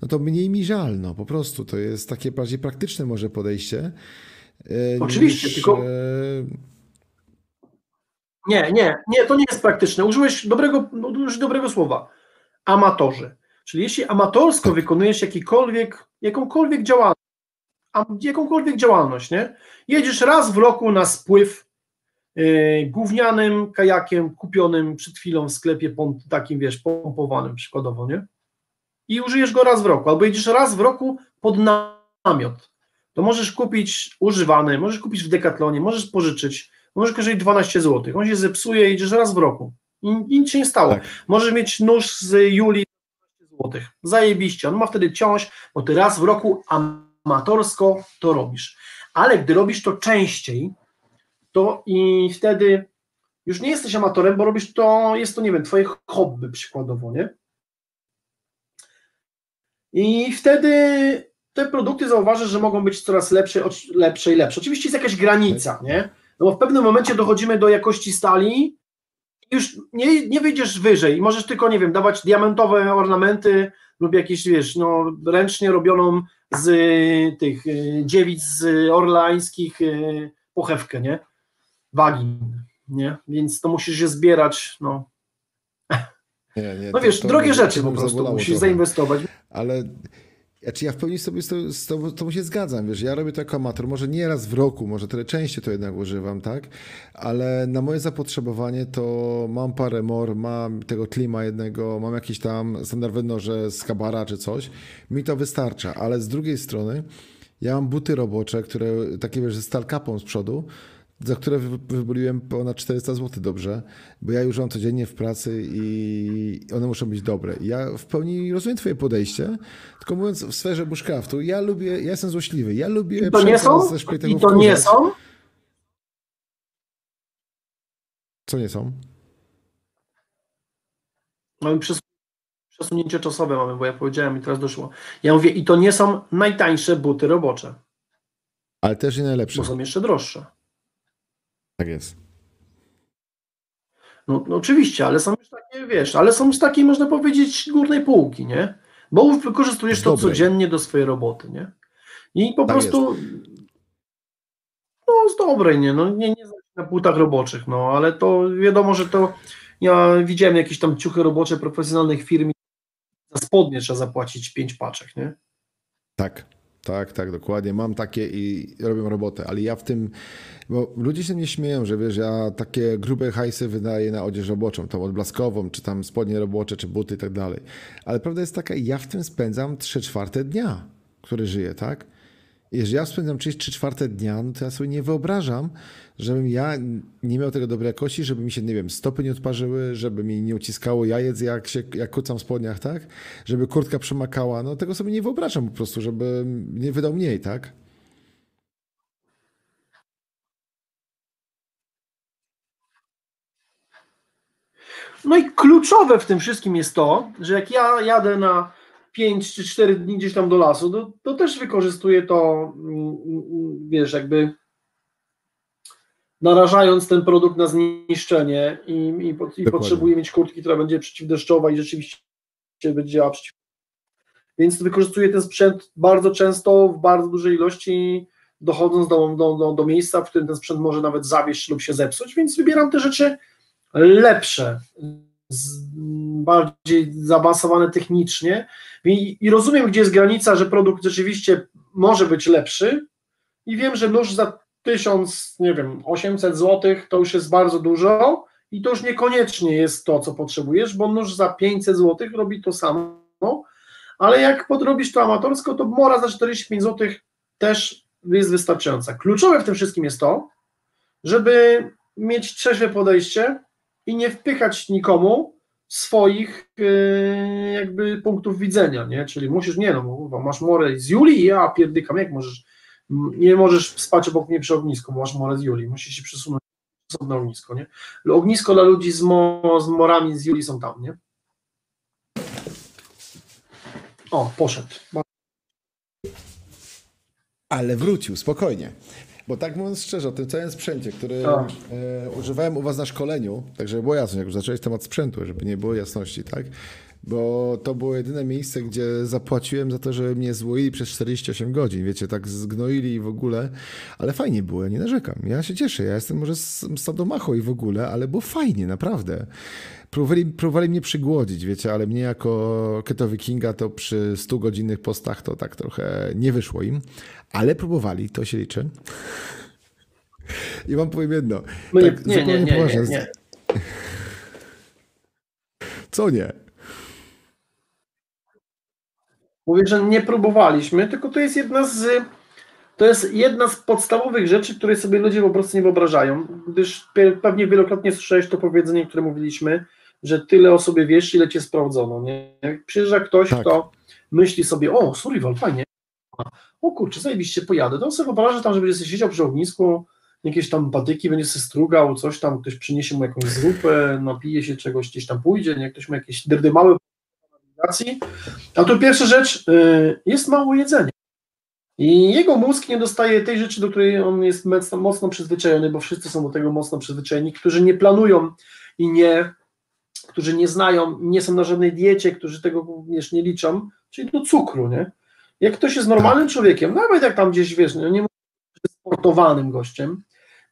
no to mniej mi żal, no po prostu. To jest takie bardziej praktyczne może podejście. E, Oczywiście, tylko- e, Nie, nie, nie, to nie jest praktyczne. Użyłeś dobrego, użyłeś dobrego słowa. Amatorzy. Czyli jeśli amatorsko wykonujesz jakikolwiek, jakąkolwiek działalność, jakąkolwiek działalność, nie? Jedziesz raz w roku na spływ yy, gównianym kajakiem kupionym przed chwilą w sklepie pom- takim, wiesz, pompowanym przykładowo, nie? I użyjesz go raz w roku, albo jedziesz raz w roku pod namiot. To możesz kupić używany, możesz kupić w Decathlonie, możesz pożyczyć, Możesz kosztować 12 zł. On się zepsuje i idziesz raz w roku. I i nic się nie stało. Tak. Możesz mieć nóż z Julii 12 zł. Zajebiście. On ma wtedy ciąż, bo ty raz w roku amatorsko to robisz. Ale gdy robisz to częściej, to i wtedy już nie jesteś amatorem, bo robisz to, jest to, nie wiem, twoje hobby przykładowo, nie? I wtedy te produkty zauważysz, że mogą być coraz lepsze, lepsze i lepsze. Oczywiście jest jakaś granica, nie? No bo w pewnym momencie dochodzimy do jakości stali i już nie, nie wyjdziesz wyżej i możesz tylko, nie wiem, dawać diamentowe ornamenty lub jakieś, wiesz, no, ręcznie robioną z y, tych y, dziewic z orlańskich y, pochewkę, nie? Wagin, nie? Więc to musisz się zbierać, no. Nie, nie, No to- wiesz, to drogie mnie- rzeczy to po prostu, musisz trochę. zainwestować. Ale Znaczy ja w pełni sobie z, to, z tobą, tobą się zgadzam, wiesz, ja robię to jako amator, może nie raz w roku, może tyle częściej to jednak używam, tak, ale na moje zapotrzebowanie to mam parę mor, mam tego klima jednego, mam jakieś tam standardowe noże z kabara czy coś, mi to wystarcza, ale z drugiej strony ja mam buty robocze, które takie wiesz, ze stalkapą z przodu, za które wy- wyboliłem ponad 400 zł dobrze, bo ja już mam codziennie w pracy i one muszą być dobre. Ja w pełni rozumiem twoje podejście, tylko mówiąc w sferze bushcraftu, ja lubię, ja jestem złośliwy, ja lubię I to nie są? I to nie są? Co nie są? Mamy przes- przesunięcie czasowe mamy, bo ja powiedziałem i teraz doszło. Ja mówię, i to nie są najtańsze buty robocze, Ale też i najlepsze. bo są jeszcze droższe. Tak jest. No, no oczywiście, ale są już takie, wiesz, ale są z takiej, można powiedzieć, górnej półki, nie? Bo wykorzystujesz to codziennie do swojej roboty, nie? I po Tak prostu no z dobrej, nie? No nie, nie na płótach roboczych, no ale to wiadomo, że to ja widziałem jakieś tam ciuchy robocze profesjonalnych firm za spodnie trzeba zapłacić pięć paczek, nie? Tak, tak, tak, dokładnie. Mam takie i robią robotę, ale ja w tym, bo ludzie się mnie śmieją, że wiesz, ja takie grube hajsy wydaję na odzież roboczą, tą odblaskową, czy tam spodnie robocze, czy buty i tak dalej. Ale prawda jest taka, ja w tym spędzam 3 czwarte dnia, który żyję, tak? Jeżeli ja spędzam 3 czwarte dnia, no to ja sobie nie wyobrażam, żebym ja nie miał tego dobrej jakości, żeby mi się, nie wiem, stopy nie odparzyły, żeby mi nie uciskało jajec, jak się, jak kucam w spodniach, tak? Żeby kurtka przemakała, no tego sobie nie wyobrażam po prostu, żeby nie wydał mniej, tak? No i kluczowe w tym wszystkim jest to, że jak ja jadę na 5 czy 4 dni gdzieś tam do lasu, to, to też wykorzystuję to, mm, mm, wiesz, jakby narażając ten produkt na zniszczenie i, i, i potrzebuję mieć kurtki, która będzie przeciwdeszczowa i rzeczywiście będzie działała przeciw. Więc wykorzystuję ten sprzęt bardzo często, w bardzo dużej ilości, dochodząc do, do, do, do miejsca, w którym ten sprzęt może nawet zawieść lub się zepsuć, więc wybieram te rzeczy lepsze, bardziej zaawansowane technicznie. I, i rozumiem, gdzie jest granica, że produkt rzeczywiście może być lepszy. I wiem, że nóż za 1000, nie wiem, 800 zł to już jest bardzo dużo. I to już niekoniecznie jest to, co potrzebujesz, bo nóż za 500 zł robi to samo, ale jak podrobisz to amatorsko, to mora za 45 zł też jest wystarczająca. Kluczowe w tym wszystkim jest to, żeby mieć trzeźwe podejście i nie wpychać nikomu swoich yy, jakby punktów widzenia, nie? Czyli musisz, nie no, masz morę z Julii, ja pierdykam, jak możesz, nie możesz spać obok mnie przy ognisku, bo masz morę z Julii, musisz się przesunąć na ognisko, nie? Ognisko dla ludzi z, mo, z morami z Julii są tam, nie? O, poszedł. Ale wrócił, spokojnie. Bo tak mówiąc szczerze, o tym całym sprzęcie, który Tak. e, używałem u was na szkoleniu, tak żeby było jasne, jak już zacząłeś temat sprzętu, żeby nie było jasności, tak? Bo to było jedyne miejsce, gdzie zapłaciłem za to, że mnie złoili przez 48 godzin, wiecie, tak zgnoili i w ogóle, ale fajnie było, ja nie narzekam, ja się cieszę, ja jestem może z z sadomacho i w ogóle, ale było fajnie, naprawdę. Próbowali, próbowali mnie przygłodzić, wiecie, ale mnie jako Keto Wikinga to przy 100 godzinnych postach to tak trochę nie wyszło im, ale próbowali, to się liczy. I wam powiem jedno, No nie, tak nie, nie, zupełnie nie, poważnie, nie, nie. co nie? Mówię, że nie próbowaliśmy, tylko to jest jedna z to jest jedna z podstawowych rzeczy, której sobie ludzie po prostu nie wyobrażają, gdyż pe- pewnie wielokrotnie słyszałeś to powiedzenie, które mówiliśmy, że tyle o sobie wiesz, ile cię sprawdzono. Nie? Jak przyjeżdża ktoś, Tak. kto myśli sobie, o, survival, fajnie, o kurczę, zajebiście pojadę, to on sobie wyobraża tam, że będzie siedział przy ognisku, jakieś tam patyki, będzie sobie strugał, coś tam, ktoś przyniesie mu jakąś zupę, napije się czegoś, gdzieś tam pójdzie, nie? ktoś ma jakieś dyrdymały nawigacji, a tu pierwsza rzecz, y, jest mało jedzenia. I jego mózg nie dostaje tej rzeczy, do której on jest mocno, mocno przyzwyczajony, bo wszyscy są do tego mocno przyzwyczajeni, którzy nie planują i nie, którzy nie znają, nie są na żadnej diecie, którzy tego wiesz, nie liczą, czyli do cukru, nie? Jak ktoś jest normalnym człowiekiem, nawet jak tam gdzieś, wiesz, no nie mówię, sportowanym gościem,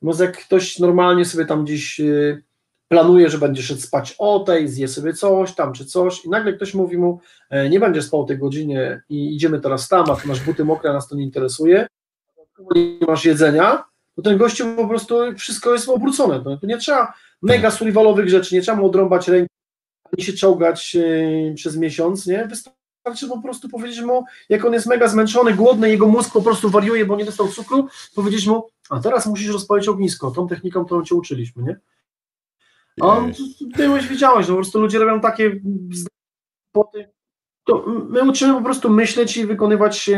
może jak ktoś normalnie sobie tam gdzieś y, planuje, że będzie szedł spać o tej, zje sobie coś tam czy coś i nagle ktoś mówi mu, e, nie będziesz spał o tej godzinie i idziemy teraz tam, a ty masz buty mokre, a nas to nie interesuje, nie masz jedzenia, to ten gościu po prostu wszystko jest obrócone. To nie trzeba mega survivalowych rzeczy, nie trzeba mu odrąbać ręki, ani się czołgać e, przez miesiąc, nie? Wystarczy po prostu powiedzieć mu, jak on jest mega zmęczony, głodny, jego mózg po prostu wariuje, bo nie dostał cukru, powiedzieć mu, a teraz musisz rozpalić ognisko, tą techniką, którą cię uczyliśmy, nie? A on, byłeś, widziałeś, no po prostu ludzie robią takie spoty. To my uczymy po prostu myśleć i wykonywać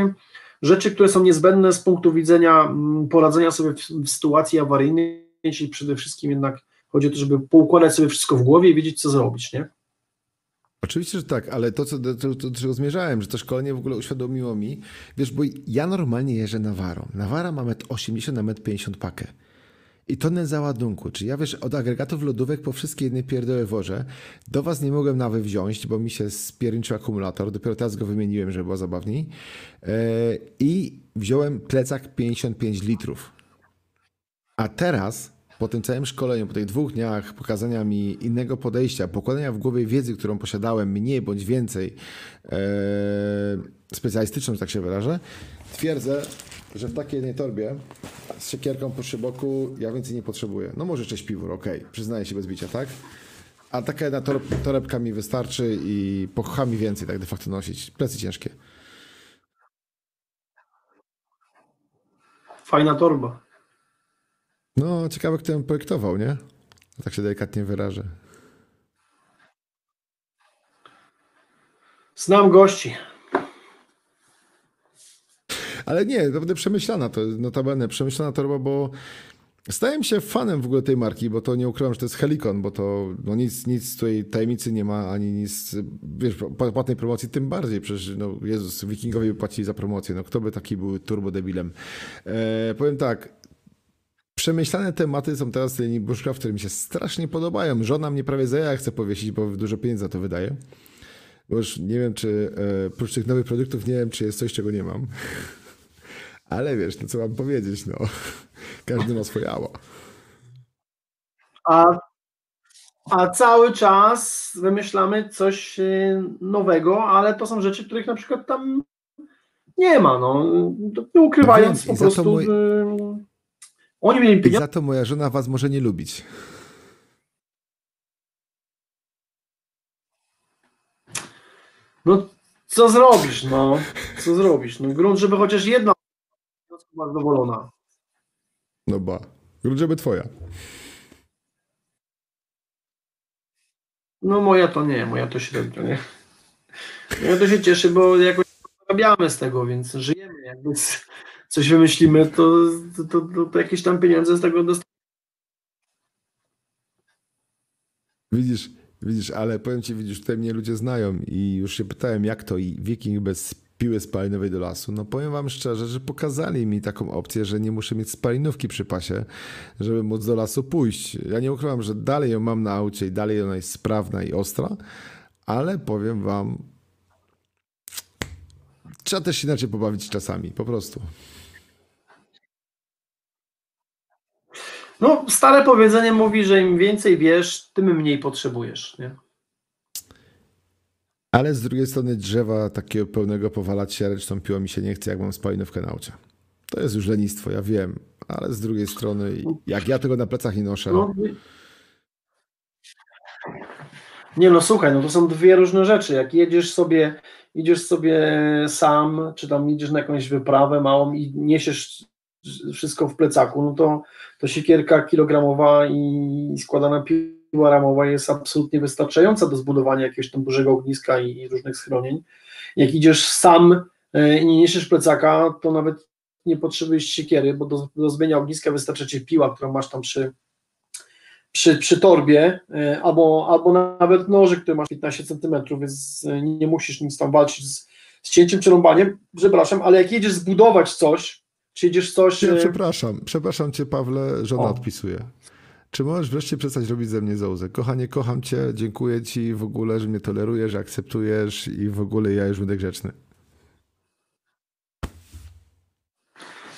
rzeczy, które są niezbędne z punktu widzenia mm, poradzenia sobie w, w sytuacji awaryjnej, czyli przede wszystkim jednak chodzi o to, żeby poukładać sobie wszystko w głowie i wiedzieć, co zrobić, nie? Oczywiście, że tak, ale to, co do, do, do czego zmierzałem, że to szkolenie w ogóle uświadomiło mi, wiesz, bo ja normalnie jeżdżę Nawarą. Nawara ma 1,80 m na 1,50 m pakę. I tonę załadunku. Czy ja wiesz, od agregatów lodówek po wszystkie jedne pierdoły wożę. Do was nie mogłem nawet wziąć, bo mi się spierniczył akumulator. Dopiero teraz go wymieniłem, żeby było zabawniej. Yy, I wziąłem plecak 55 litrów. A teraz, po tym całym szkoleniu, po tych dwóch dniach pokazania mi innego podejścia, pokładania w głowie wiedzy, którą posiadałem mniej bądź więcej, yy, specjalistyczną, że tak się wyrażę, twierdzę, że w takiej jednej torbie z siekierką po szyboku ja więcej nie potrzebuję. No może jeszcze śpiwór, okej, okay. przyznaję się bez bicia, tak? A taka jedna tor torebka mi wystarczy i pokocha mi więcej tak de facto nosić. Plecy ciężkie. Fajna torba. No, ciekawe kto ją projektował, nie? Tak się delikatnie wyrażę. Znam gości. Ale nie, będzie przemyślana, to notabene przemyślana torba, bo stałem się fanem w ogóle tej marki, bo to nie ukrywam, że to jest Helikon, bo to no nic, nic tutaj tajemnicy nie ma, ani nic, wiesz, płatnej promocji tym bardziej, przecież no Jezus, wikingowie płacili za promocję, no kto by taki był turbo debilem. E, powiem tak, przemyślane tematy są teraz w linii bushcraft, które mi się strasznie podobają. Żona mnie prawie za ja chce powiesić, bo dużo pieniędzy za to wydaje. Bo już nie wiem, czy e, oprócz tych nowych produktów, nie wiem, czy jest coś, czego nie mam. Ale wiesz, no co mam powiedzieć, no. Każdy ma swoje ała. A, a cały czas wymyślamy coś y, nowego, ale to są rzeczy, których na przykład tam nie ma, no. Nie ukrywając no po prostu... Mój... Oni mieli pieniądze. I za to moja żona was może nie lubić. No, co zrobisz, no? Co zrobisz? No, grunt, żeby chociaż jedna była zadowolona. No ba. Grunt, żeby twoja. No moja to nie, moja to średnio, nie? Ja to się cieszy, bo jakoś zarabiamy z tego, więc żyjemy. Jakby coś wymyślimy, to, to, to, to jakieś tam pieniądze z tego dostaniemy. Widzisz, widzisz, ale powiem ci, widzisz, tutaj mnie ludzie znają i już się pytałem, jak to i wiking bez piły spalinowej do lasu. No powiem wam szczerze, że pokazali mi taką opcję, że nie muszę mieć spalinówki przy pasie, żeby móc do lasu pójść. Ja nie ukrywam, że dalej ją mam na aucie i dalej ona jest sprawna i ostra, ale powiem wam, trzeba też inaczej pobawić czasami, po prostu. No, stare powiedzenie mówi, że im więcej wiesz, tym mniej potrzebujesz, nie? Ale z drugiej strony drzewa takiego pełnego powalać się ręczną piłą mi się nie chce, jak mam spalinówkę na aucie. To jest już lenistwo, ja wiem, ale z drugiej strony, jak ja tego na plecach nie noszę. No, nie no, słuchaj, no to są dwie różne rzeczy. Jak jedziesz sobie, idziesz sobie sam, czy tam idziesz na jakąś wyprawę małą i niesiesz wszystko w plecaku, no to, to siekierka kilogramowa i składana piła ramowa jest absolutnie wystarczająca do zbudowania jakiegoś tam dużego ogniska i, i różnych schronień. Jak idziesz sam e, i nie niesiesz plecaka, to nawet nie potrzebujesz siekiery, bo do, do zmienia ogniska wystarczy ci piła, którą masz tam przy, przy, przy torbie, e, albo, albo nawet nożyk, który masz 15 cm, więc e, nie musisz nic tam walczyć z, z cięciem czy rąbaniem, przepraszam, ale jak jedziesz zbudować coś, czy jedziesz coś... Ja, przepraszam, przepraszam cię Pawle, żona o. odpisuje. Czy możesz wreszcie przestać robić ze mnie zołzę? Kochanie, kocham cię, dziękuję ci w ogóle, że mnie tolerujesz, akceptujesz i w ogóle ja już będę grzeczny.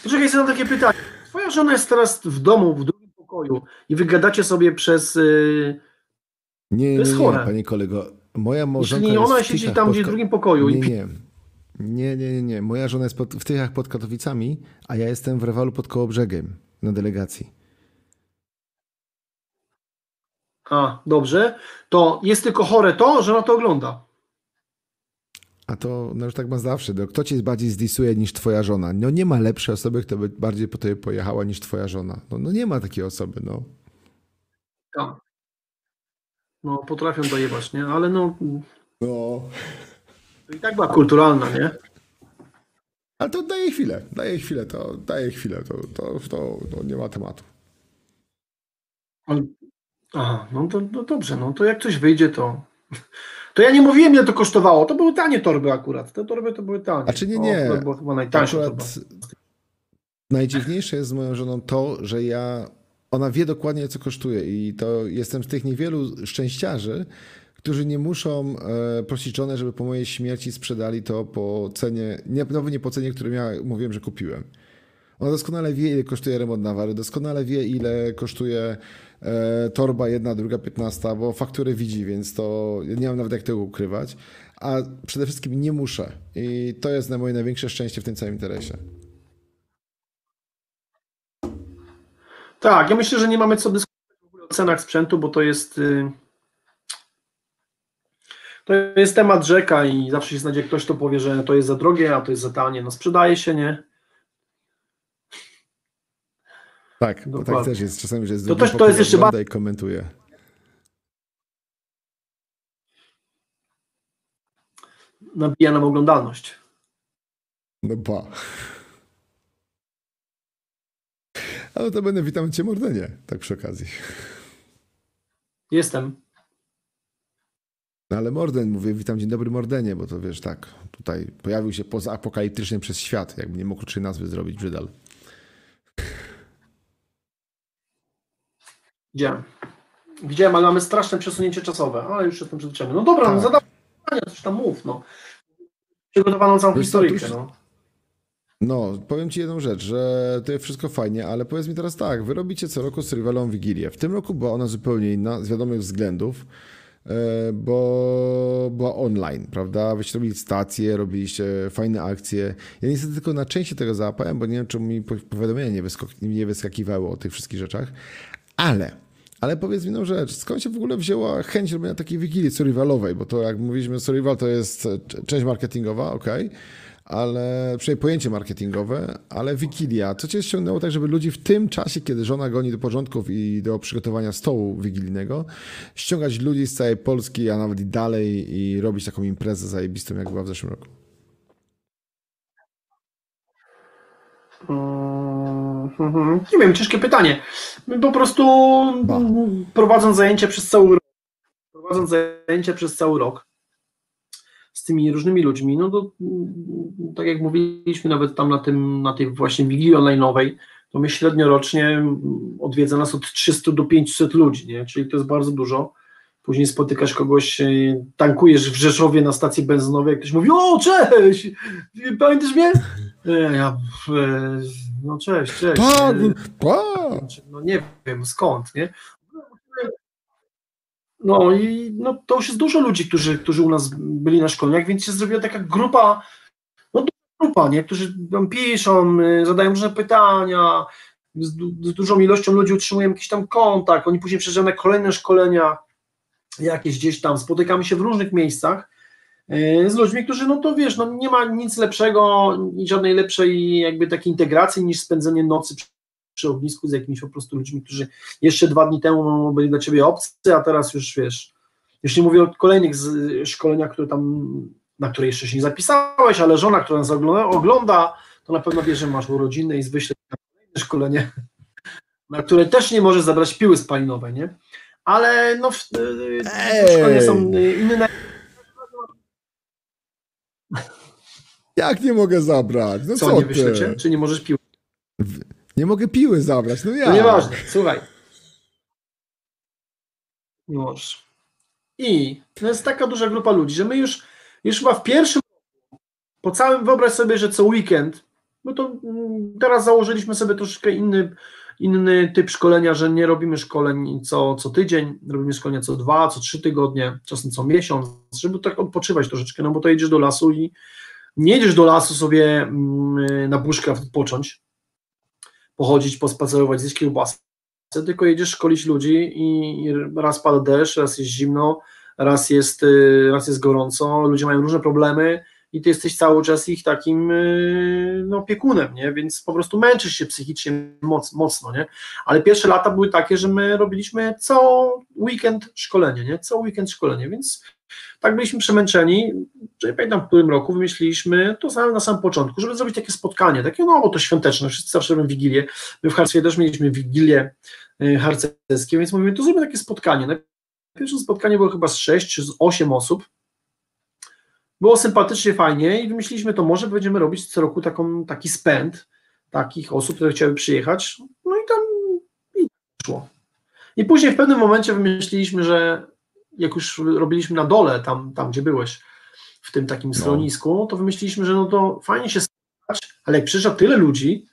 Poczekaj, zadam takie pytanie. Twoja żona jest teraz w domu, w drugim pokoju i wygadacie sobie przez... Yy, Nie, nie, nie, chore. panie kolego. Moja małżonka jeśli ona siedzi tam pod gdzieś w drugim pokoju Nie, i nie. Nie, nie, nie, nie. Moja żona jest pod, w Tychach pod Katowicami, a ja jestem w Rewalu pod Kołobrzegiem na delegacji. A, dobrze. To jest tylko chore to, że ona to ogląda. A to no już tak ma zawsze. No, kto cię bardziej zdisuje niż twoja żona? No nie ma lepszej osoby, kto by bardziej po tobie pojechała niż twoja żona. No, no nie ma takiej osoby, no. Tak. No, potrafią dojebać, nie? Ale no, No. To i tak była kulturalna, nie? Ale to daje chwilę, daje chwilę, to daje chwilę, to, to, to, to nie ma tematu. Ale- Aha, no to no dobrze, no to jak coś wyjdzie, to... To ja nie mówiłem, ile to kosztowało. To były tanie torby akurat. Te torby to były tanie. A czy nie, To nie. akurat była chyba najtańsza torba. Akurat najdziwniejsze jest z moją żoną to, że ja, ona wie dokładnie, co kosztuje i to jestem z tych niewielu szczęściarzy, którzy nie muszą e, prosić żonę, żeby po mojej śmierci sprzedali to po cenie, nie, no nie po cenie, którą ja mówiłem, że kupiłem. Ona doskonale wie, ile kosztuje remont nawary, doskonale wie, ile kosztuje e, torba jedna, druga, piętnasta, bo fakturę widzi, więc to nie mam nawet jak tego ukrywać. A przede wszystkim nie muszę. I to jest na moje największe szczęście w tym całym interesie. Tak, ja myślę, że nie mamy co dyskutować o cenach sprzętu, bo to jest. y, To jest temat rzeka i zawsze się znajdzie ktoś, kto powie, że to jest za drogie, a to jest za tanie. No sprzedaje się, nie? Tak, bo tak Dokładnie. też jest. Czasami, że jest To też- to jest jeszcze i komentuje. Nabija nam oglądalność. No ba. Ale to będę witam cię Mordenie, tak przy okazji. Jestem. No ale Morden, mówię, witam dzień dobry Mordenie, bo to wiesz, tak, tutaj pojawił się poza apokaliptycznie przez świat, jakby nie mógł trzy nazwy zrobić Brzydal. Widziałem. Widziałem, ale mamy straszne przesunięcie czasowe, ale już jestem przyzwyczajony. No dobra, no Tak. zadam pytania, coś tam mów, no. Przygotowaną całą Wiesz już- no. No, powiem ci jedną rzecz, że to jest wszystko fajnie, ale powiedz mi teraz tak, wy robicie co roku z Rywalą Wigilię. W tym roku była ona zupełnie inna, z wiadomych względów, bo była online, prawda? Wyście robili stacje, robiliście fajne akcje. Ja niestety tylko na części tego załapałem, bo nie wiem, czemu mi po- powiadomienia nie, wyskok- nie wyskakiwały o tych wszystkich rzeczach, ale... Ale powiedz mi jedną rzecz, skąd się w ogóle wzięła chęć robienia takiej wigilii survivalowej? Bo to jak mówiliśmy, survival to jest e, część marketingowa, okej, ale przynajmniej pojęcie marketingowe, ale wigilia. Co cię ściągnęło tak, żeby ludzi w tym czasie, kiedy żona goni do porządków i do przygotowania stołu wigilijnego, ściągać ludzi z całej Polski, a nawet i dalej i robić taką imprezę zajebistą, jak była w zeszłym roku? Mhm. Nie wiem, ciężkie pytanie. My po prostu Ba. mm, prowadząc zajęcia przez cały rok, prowadząc zajęcia przez cały rok z tymi różnymi ludźmi, no to mm, tak jak mówiliśmy nawet tam na tym, na tej właśnie wigilii online'owej, to my średnio rocznie mm, odwiedza nas od 300 do 500 ludzi, nie? czyli to jest bardzo dużo. Później spotykasz kogoś, e, tankujesz w Rzeszowie na stacji benzynowej, ktoś mówi, o cześć, pamiętasz mnie? E, Ja, e, no cześć, cześć. E, znaczy, no nie wiem skąd, nie? No i no, to już jest dużo ludzi, którzy, którzy u nas byli na szkoleniach, więc się zrobiła taka grupa, no grupa, nie? Którzy tam piszą, y, zadają różne pytania, z, z dużą ilością ludzi utrzymujemy jakiś tam kontakt, oni później przyjeżdżają na kolejne szkolenia, jakieś gdzieś tam, spotykamy się w różnych miejscach y, z ludźmi, którzy, no to wiesz, no nie ma nic lepszego żadnej lepszej jakby takiej integracji niż spędzenie nocy przy, ognisku z jakimiś po prostu ludźmi, którzy jeszcze dwa dni temu no, byli dla ciebie obcy, a teraz już wiesz, już nie mówię o kolejnych z, szkoleniach, które tam, na które jeszcze się nie zapisałeś, ale żona, która nas ogląda, ogląda to na pewno wie, że masz urodziny i wyśle kolejne szkolenie, na które też nie możesz zabrać piły spalinowej, nie? Ale no, w, y, Ej! szkolenia są inne. Jak nie mogę zabrać? No co, Co, nie wyślecie? Czy nie możesz piły? Nie mogę piły zabrać, no ja. To nieważne, słuchaj. Nie możesz. I to jest taka duża grupa ludzi, że my już, już chyba w pierwszym po całym, wyobraź sobie, że co weekend, no to mm, teraz założyliśmy sobie troszkę inny, inny typ szkolenia, że nie robimy szkoleń co, co tydzień, robimy szkolenia co dwa, co trzy tygodnie, czasem co miesiąc, żeby tak odpoczywać troszeczkę, no bo to jedziesz do lasu i nie jedziesz do lasu sobie mm, na bushcraft odpocząć, pochodzić, pospacerować, zjeść kiełbasę, tylko jedziesz szkolić ludzi i raz pada deszcz, raz jest zimno, raz jest, y, raz jest gorąco, ludzie mają różne problemy i ty jesteś cały czas ich takim y, no, opiekunem, nie? więc po prostu męczysz się psychicznie moc, mocno, nie? ale pierwsze lata były takie, że my robiliśmy co weekend szkolenie, nie? co weekend szkolenie, więc tak byliśmy przemęczeni, że nie pamiętam w którym roku wymyśliliśmy to samo na samym początku, żeby zrobić takie spotkanie, takie no bo to świąteczne, wszyscy zawsze robią Wigilię, my w Harcwie też mieliśmy Wigilię y, harcerskie, więc mówimy, to zróbmy takie spotkanie. Pierwsze spotkanie było chyba z 6 czy z 8 osób, było sympatycznie, fajnie i wymyśliliśmy to, może będziemy robić co roku taką, taki spęd takich osób, które chciały przyjechać, no i tam i szło. I później w pewnym momencie wymyśliliśmy, że jak już robiliśmy na dole, tam, tam gdzie byłeś, w tym takim schronisku, to wymyśliliśmy, że no to fajnie się stać, ale jak przyjeżdża tyle ludzi,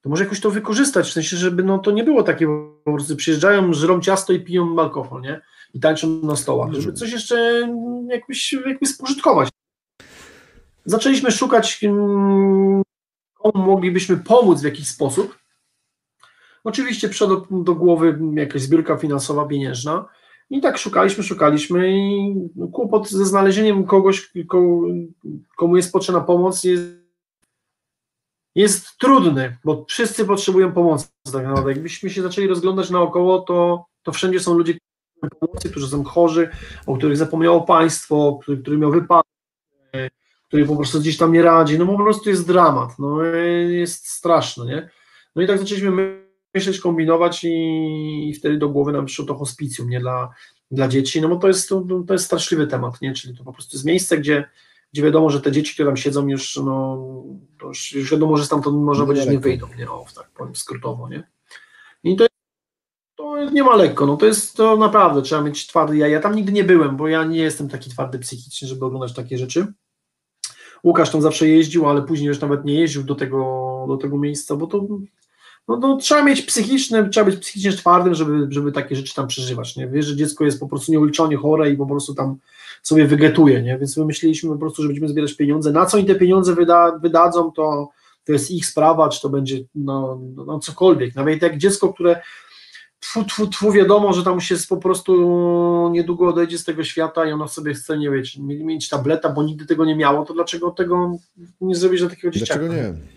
to może jakoś to wykorzystać, w sensie, żeby no to nie było takie, po prostu przyjeżdżają, żrą ciasto i piją alkohol, nie? I tańczą na stołach, żeby coś jeszcze jakoś, jakoś spożytkować. Zaczęliśmy szukać, mm, komu moglibyśmy pomóc w jakiś sposób. Oczywiście przyszła do głowy jakaś zbiórka finansowa, pieniężna, i tak szukaliśmy, szukaliśmy i kłopot ze znalezieniem kogoś, komu jest potrzebna pomoc jest, jest trudny, bo wszyscy potrzebują pomocy tak naprawdę. Jakbyśmy się zaczęli rozglądać naokoło, to, to wszędzie są ludzie, pomocy, którzy są chorzy, o których zapomniało państwo, który, który miał wypadek, który po prostu gdzieś tam nie radzi, no po prostu jest dramat, no jest straszne, nie? No i tak zaczęliśmy myśleć, kombinować i, i wtedy do głowy nam przyszło to hospicjum, nie dla, dla dzieci, no bo to jest, to, to jest straszliwy temat, nie? Czyli to po prostu jest miejsce, gdzie, gdzie wiadomo, że te dzieci, które tam siedzą już, no, to już, już wiadomo, że stamtąd może no być nie wyjdą, nie? O, tak powiem skrótowo, nie? I to, to nie ma lekko, no to jest to naprawdę, trzeba mieć twardy ja, ja tam nigdy nie byłem, bo ja nie jestem taki twardy psychicznie, żeby oglądać takie rzeczy. Łukasz tam zawsze jeździł, ale później już nawet nie jeździł do tego, do tego miejsca, bo to no, no, trzeba mieć psychiczny, trzeba być psychicznie twardym, żeby, żeby takie rzeczy tam przeżywać, nie? Wiesz, że dziecko jest po prostu nieuliczone chore i po prostu tam sobie wygetuje, nie? Więc wymyśliliśmy po prostu, że będziemy zbierać pieniądze. Na co im te pieniądze wyda, wydadzą, to, to jest ich sprawa, czy to będzie no, no, no cokolwiek. Nawet jak dziecko, które tfu, tfu, tfu, wiadomo, że tam się po prostu niedługo odejdzie z tego świata i ono sobie chce, nie wiecie, mieć tableta, bo nigdy tego nie miało, to dlaczego tego nie zrobić dla takiego dzieciaka? Dlaczego nie?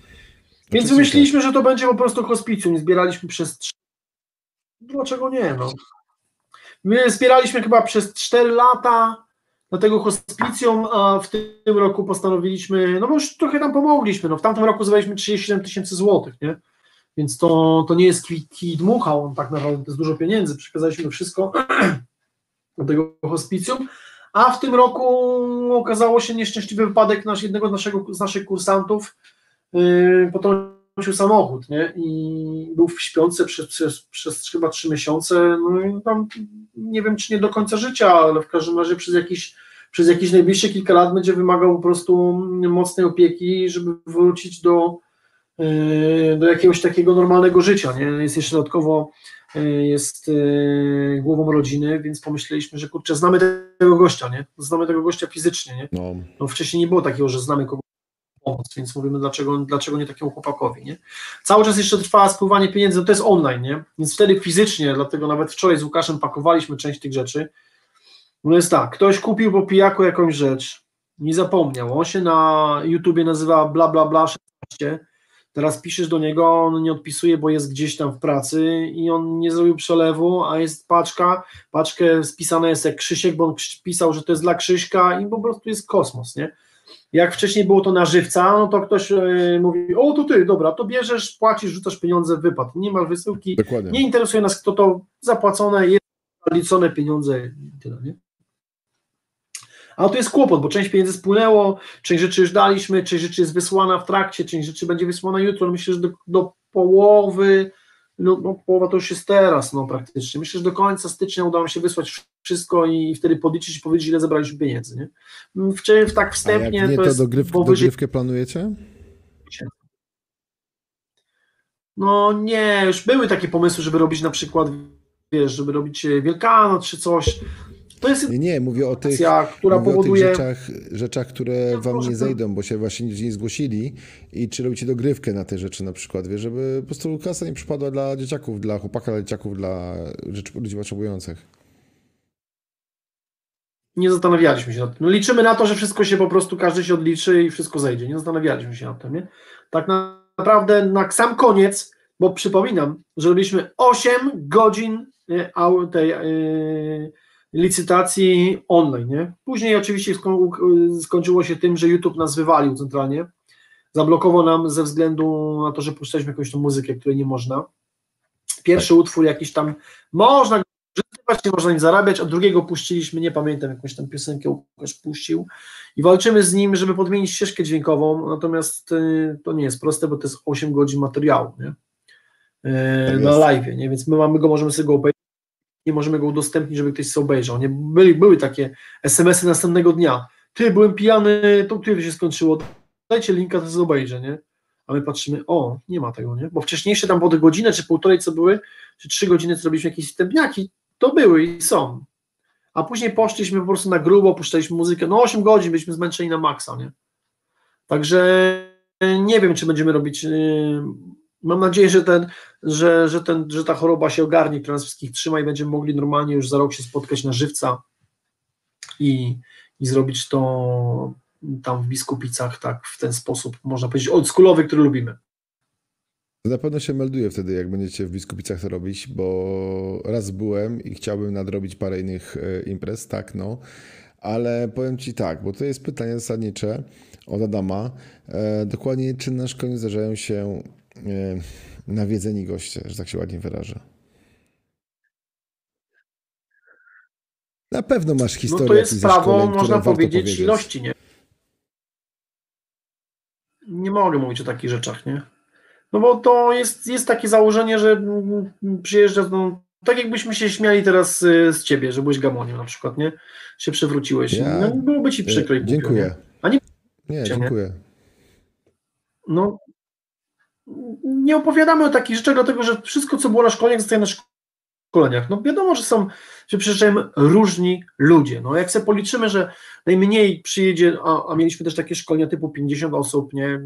Więc wymyśliliśmy, że to będzie po prostu hospicjum. Zbieraliśmy przez. Dlaczego nie? No. My zbieraliśmy chyba przez 4 lata na tego hospicjum, a w tym roku postanowiliśmy, no bo już trochę tam pomogliśmy. No, w tamtym roku zbieraliśmy 37 tysięcy złotych, nie? Więc to, to nie jest kwit dmucha, on tak naprawdę to jest dużo pieniędzy. Przekazaliśmy wszystko do tego hospicjum. A w tym roku okazało się nieszczęśliwy wypadek nasz, jednego z, naszego, z naszych kursantów, potrącił samochód, nie? I był w śpiące przez, przez, przez chyba trzy miesiące, no i tam nie wiem, czy nie do końca życia, ale w każdym razie przez jakiś, przez jakieś najbliższe kilka lat będzie wymagał po prostu mocnej opieki, żeby wrócić do, yy, do jakiegoś takiego normalnego życia, nie? Jest jeszcze dodatkowo yy, jest głową rodziny, więc pomyśleliśmy, że kurczę, znamy tego gościa, nie? Znamy tego gościa fizycznie, nie? No. no wcześniej nie było takiego, że znamy kogoś więc mówimy, dlaczego, dlaczego nie takiemu chłopakowi, nie? Cały czas jeszcze trwa spływanie pieniędzy, no to jest online, nie? Więc wtedy fizycznie, dlatego nawet wczoraj z Łukaszem pakowaliśmy część tych rzeczy. No jest tak, ktoś kupił po pijaku jakąś rzecz, nie zapomniał, on się na YouTubie nazywa bla bla bla 16, teraz piszesz do niego, on nie odpisuje, bo jest gdzieś tam w pracy i on nie zrobił przelewu, a jest paczka, paczkę spisana jest jak Krzysiek, bo on pisał, że to jest dla Krzyśka i po prostu jest kosmos, nie? Jak wcześniej było to na żywca, no to ktoś yy, mówi, o to ty, dobra, to bierzesz, płacisz, rzucasz pieniądze, wypad. Nie ma wysyłki, Dokładnie. nie interesuje nas, kto to zapłacone, jest liczone pieniądze i tyle, nie? A to jest kłopot, bo część pieniędzy spłynęło, część rzeczy już daliśmy, część rzeczy jest wysłana w trakcie, część rzeczy będzie wysłana jutro. Myślę, że do, do połowy no, no, połowa to już jest teraz, no praktycznie. Myślę, że do końca stycznia udało mi się wysłać wszystko i wtedy podliczyć i powiedzieć, ile zebraliśmy pieniędzy, nie? W, w tak wstępnie A jak nie, to, to jest dogrywkę, powyżej... dogrywkę planujecie? No nie, już były takie pomysły, żeby robić na przykład, wiesz, żeby robić e, Wielkanoc czy coś. To jest Nie, nie, mówię o tych, która mówię powoduje... o tych rzeczach, rzeczach, które wam proszę, nie zejdą, bo się właśnie nie zgłosili i czy robicie dogrywkę na te rzeczy na przykład, wiesz, żeby po prostu kasa nie przypadła dla dzieciaków, dla chłopaka, dla dzieciaków, dla rzeczy, ludzi potrzebujących. Nie zastanawialiśmy się nad tym. No, liczymy na to, że wszystko się po prostu, każdy się odliczy i wszystko zejdzie. Nie zastanawialiśmy się nad tym, nie? Tak na- naprawdę na sam koniec, bo przypominam, że robiliśmy 8 godzin tej e, licytacji online, nie? Później oczywiście sko- skończyło się tym, że YouTube nas wywalił centralnie. Zablokował nam ze względu na to, że puszczaliśmy jakąś tą muzykę, której nie można. Pierwszy utwór jakiś tam można używać, nie można nim zarabiać, a drugiego puściliśmy, nie pamiętam, jakąś tam piosenkę Łukasz puścił i walczymy z nim, żeby podmienić ścieżkę dźwiękową, natomiast y, to nie jest proste, bo to jest 8 godzin materiału, nie? Y, Tak na live, nie? Więc my mamy go, możemy sobie go obejrzeć, nie możemy go udostępnić, żeby ktoś sobie obejrzał, nie? Byli, były takie SMS-y następnego dnia, ty, byłem pijany, to kiedy się skończyło, dajcie linka, to sobie obejrzę, nie? A my patrzymy, o, nie ma tego, nie? Bo wcześniejsze tam było godzinę czy półtorej, co były, czy trzy godziny, co robiliśmy jakieś wstępniaki, to były i są. A później poszliśmy po prostu na grubo, puszczaliśmy muzykę. No 8 godzin byliśmy zmęczeni na maksa, nie? Także e, nie wiem, czy będziemy robić. yy, Mam nadzieję, że, ten, że, że, ten, że ta choroba się ogarnie, która nas wszystkich trzyma i będziemy mogli normalnie już za rok się spotkać na żywca i, i zrobić to tam w Biskupicach, tak, w ten sposób, można powiedzieć, oldschoolowy, który lubimy. Na pewno się melduję wtedy, jak będziecie w Biskupicach to robić, bo raz byłem i chciałbym nadrobić parę innych e, imprez, tak, no. Ale powiem Ci tak, bo to jest pytanie zasadnicze od Adama. E, dokładnie, czy na szkoleniu zdarzają się e, nawiedzeni goście, że tak się ładnie wyrażę? Na pewno masz No historię to jest które można warto powiedzieć, ilości, nie? Nie mogę mówić o takich rzeczach, nie? No bo to jest, jest takie założenie, że przyjeżdża, no, tak jakbyśmy się śmiali teraz y, z ciebie, że byłeś gamoniem na przykład, nie? Się przewróciłeś. Ja- No, byłoby ci przykro i Dziękuję. nie? A nie- Nie, nie? dziękuję. No, nie opowiadamy o takich rzeczach, dlatego że wszystko, co było na szkoleniach, zostaje na szkoleniach. No wiadomo, że są, że przyjeżdżają różni ludzie. No jak sobie policzymy, że najmniej przyjedzie, a, a mieliśmy też takie szkolenia typu 50 osób, nie?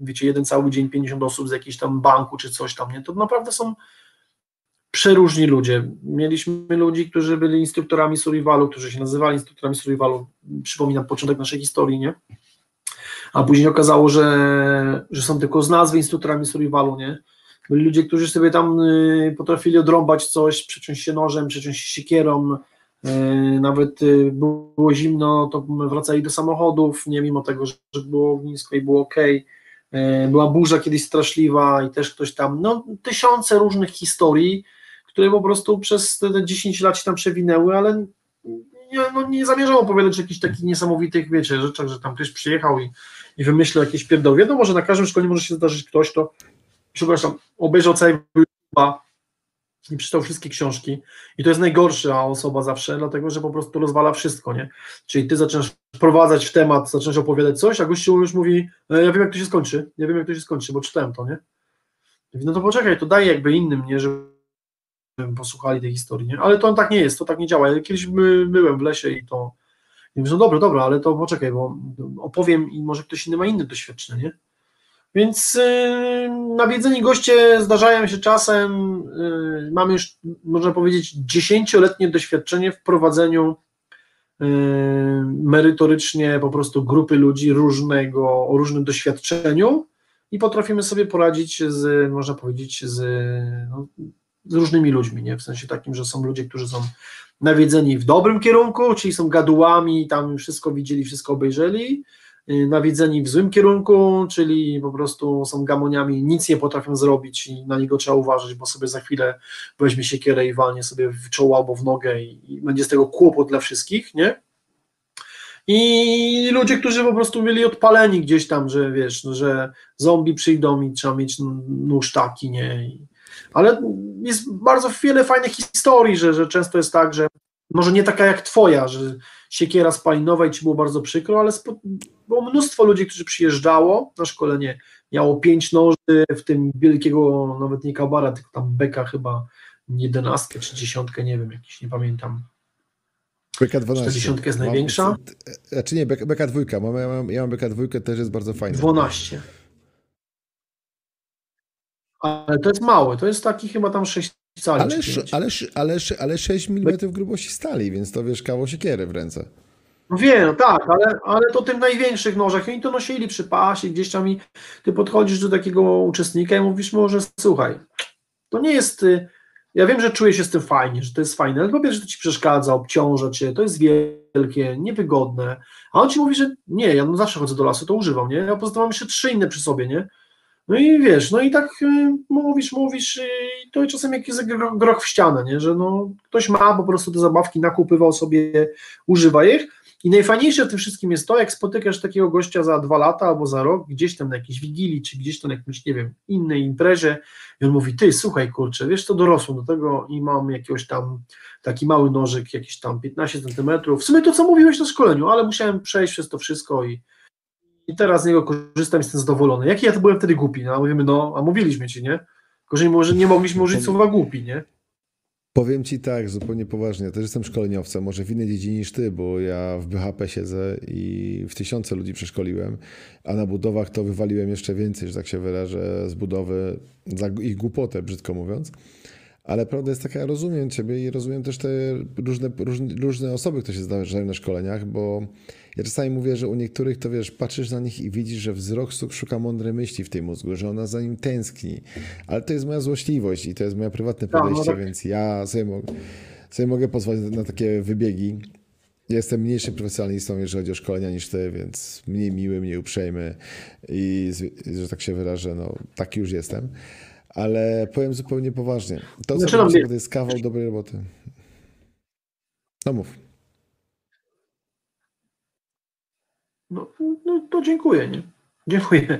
Wiecie, jeden cały dzień 50 osób z jakiegoś tam banku czy coś tam, nie? To naprawdę są przeróżni ludzie. Mieliśmy ludzi, którzy byli instruktorami survivalu, którzy się nazywali instruktorami survivalu. Przypominam początek naszej historii, nie? A później okazało, że, że są tylko z nazwy instruktorami survivalu, nie? Byli ludzie, którzy sobie tam y, potrafili odrąbać coś, przeciąć się nożem, przeciąć się siekierą, y, nawet y, było zimno, to wracali do samochodów, nie mimo tego, że było ognisko i było ok. Była burza kiedyś straszliwa i też ktoś tam, no tysiące różnych historii, które po prostu przez te te 10 lat się tam przewinęły, ale nie, no, nie zamierzam opowiadać o jakichś takich niesamowitych, wiecie, rzeczach, że tam ktoś przyjechał i, i wymyślił jakieś pierdoły. Wiadomo, że na każdym szkoleniu może się zdarzyć ktoś, kto przepraszam, obejrzał całego YouTube'a i przeczytał wszystkie książki i to jest najgorsza osoba zawsze, dlatego, że po prostu rozwala wszystko, nie? Czyli ty zaczynasz wprowadzać w temat, zaczynasz opowiadać coś, a gościu już mówi, e, ja wiem jak to się skończy, ja wiem jak to się skończy, bo czytałem to, nie? No to poczekaj, to daj jakby innym, nie, żeby posłuchali tej historii, nie? Ale to tak nie jest, to tak nie działa. Ja kiedyś by, byłem w lesie i to i mówię, no dobra, dobra, ale to poczekaj, bo opowiem i może ktoś inny ma inne doświadczenie, nie? Więc yy, nawiedzeni goście zdarzają się czasem. Yy, mamy już, można powiedzieć, dziesięcioletnie doświadczenie w prowadzeniu yy, merytorycznie po prostu grupy ludzi różnego, o różnym doświadczeniu i potrafimy sobie poradzić z, można powiedzieć, z, no, z różnymi ludźmi, nie? W sensie takim, że są ludzie, którzy są nawiedzeni w dobrym kierunku, czyli są gadułami, tam wszystko widzieli, wszystko obejrzeli, y, nawiedzeni w złym kierunku, czyli po prostu są gamoniami, nic nie potrafią zrobić i na niego trzeba uważać, bo sobie za chwilę weźmie siekierę i walnie sobie w czoło albo w nogę i, i będzie z tego kłopot dla wszystkich, nie? I ludzie, którzy po prostu byli odpaleni gdzieś tam, że wiesz, no, że zombie przyjdą i trzeba mieć nóż taki, nie? I, ale jest bardzo wiele fajnych historii, że, że często jest tak, że może nie taka jak twoja, że siekiera spalinowa i ci było bardzo przykro, ale spo, było mnóstwo ludzi, którzy przyjeżdżało na szkolenie, miało pięć noży, w tym wielkiego, nawet nie kabara, tylko tam beka chyba jedenastkę czy dziesiątkę, nie wiem, jakiś, nie pamiętam. Beka 12. 40 jest największa? Mam, znaczy nie, beka, beka dwójka. Mam, ja, mam, ja mam beka dwójkę, też jest bardzo fajna. 12. Ale to jest małe, to jest taki chyba tam 6 Ale, ale, ale, ale 6 mm grubości stali, więc to wiesz, kawał siekiery w ręce. No wiem, no tak, ale, ale to tym największych nożach, oni to nosili przy pasie, gdzieś tam i ty podchodzisz do takiego uczestnika i mówisz mu, że słuchaj, to nie jest, y, ja wiem, że czuję się z tym fajnie, że to jest fajne, ale po pierwsze to ci przeszkadza, obciąża cię, to jest wielkie, niewygodne, a on ci mówi, że nie, ja no zawsze chodzę do lasu, to używam, nie, ja mam jeszcze trzy inne przy sobie, nie, no i wiesz, no i tak y, mówisz, mówisz y, i to czasem jakiś gro- groch w ścianę, nie, że no ktoś ma po prostu te zabawki, nakupywał sobie, używa ich, i najfajniejsze w tym wszystkim jest to, jak spotykasz takiego gościa za dwa lata albo za rok, gdzieś tam na jakiejś wigilii, czy gdzieś tam na jakimś, nie wiem, innej imprezie. I on mówi, ty, słuchaj, kurczę, wiesz co, dorosłem do tego i mam jakiegoś tam taki mały nożyk, jakiś tam 15 centymetrów, w sumie to, co mówiłeś na szkoleniu, ale musiałem przejść przez to wszystko i, i teraz z niego korzystam, jestem zadowolony. Jaki ja to byłem wtedy głupi, no, a mówimy, no, a mówiliśmy ci, nie? Gorzej może nie mogliśmy użyć słowa głupi, nie? Powiem ci tak, zupełnie poważnie. Ja też jestem szkoleniowcem, może w innej dziedzinie niż ty, bo ja w BHP siedzę i w tysiące ludzi przeszkoliłem, a na budowach to wywaliłem jeszcze więcej, że tak się wyrażę, z budowy za ich głupotę, brzydko mówiąc. Ale prawda jest taka, ja rozumiem ciebie i rozumiem też te różne, różne, różne osoby, które się zdarzają na szkoleniach, bo ja czasami mówię, że u niektórych to wiesz, patrzysz na nich i widzisz, że wzrok szuka mądrej myśli w tej mózgu, że ona za nim tęskni. Ale to jest moja złośliwość i to jest moje prywatne Tak, no podejście, tak. więc ja sobie, mo- sobie mogę pozwolić na takie wybiegi. Jestem mniejszym profesjonalistą, jeżeli chodzi o szkolenia niż ty, więc mniej miły, mniej uprzejmy i, że tak się wyrażę, no taki już jestem. Ale powiem zupełnie poważnie. To, co Znaczy, no, to jest kawał dobrej roboty. No mów. No, no to dziękuję, nie? Dziękuję.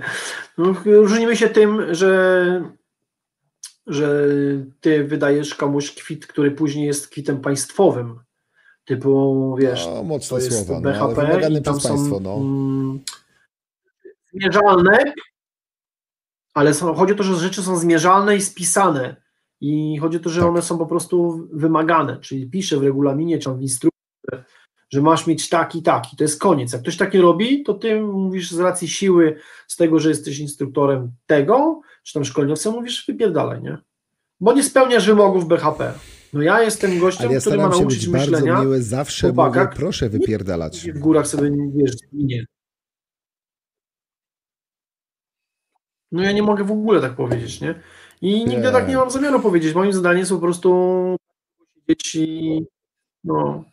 No, różnimy się tym, że, że ty wydajesz komuś kwit, który później jest kwitem państwowym. Typu, wiesz, No, to mocne jest słowa, no, ale BHP wymagane i tam przez są państwo, no. mm, zmierzalne, ale są, chodzi o to, że rzeczy są zmierzalne i spisane. I chodzi o to, że Tak. one są po prostu wymagane, czyli pisze w regulaminie czy w instrukcji, że masz mieć taki, taki. To jest koniec. Jak ktoś tak nie robi, to ty mówisz z racji siły, z tego, że jesteś instruktorem tego, czy tam szkoleniowcem, mówisz wypierdalaj, nie? Bo nie spełniasz wymogów BHP. No ja jestem gościem, Ale ja który ma staram się nauczyć być bardzo myślenia, miły, zawsze mówię, proszę wypierdalać. w górach sobie wiesz, nie. No ja nie mogę w ogóle tak powiedzieć, nie? I nigdy Nie. tak nie mam zamiaru powiedzieć. Moim zdaniem jest po prostu siedzieć i no,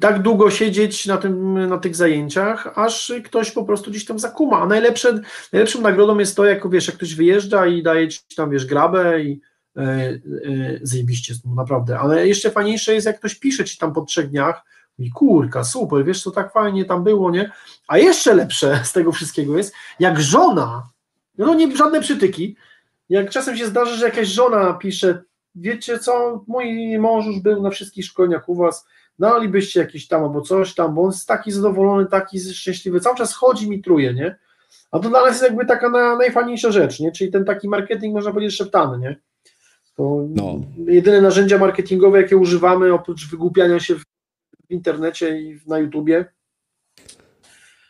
tak długo siedzieć na, tym, na tych zajęciach, aż ktoś po prostu gdzieś tam zakuma. A najlepsze, najlepszą nagrodą jest to, jak wiesz, jak ktoś wyjeżdża i daje ci tam, wiesz, grabę i e, e, zajebiście, no naprawdę. Ale jeszcze fajniejsze jest, jak ktoś pisze ci tam po trzech dniach, i kurka, super, wiesz co, tak fajnie tam było, nie? A jeszcze lepsze z tego wszystkiego jest, jak żona, no nie żadne przytyki, jak czasem się zdarzy, że jakaś żona pisze, wiecie co, mój mąż już był na wszystkich szkoleniach u was, dalibyście jakiś tam albo coś tam, bo on jest taki zadowolony, taki szczęśliwy, cały czas chodzi mi truje, nie? A to dla nas jest jakby taka na, najfajniejsza rzecz, nie? Czyli ten taki marketing, można powiedzieć, szeptany, nie? To No. jedyne narzędzia marketingowe, jakie używamy, oprócz wygłupiania się w, w internecie i na YouTubie,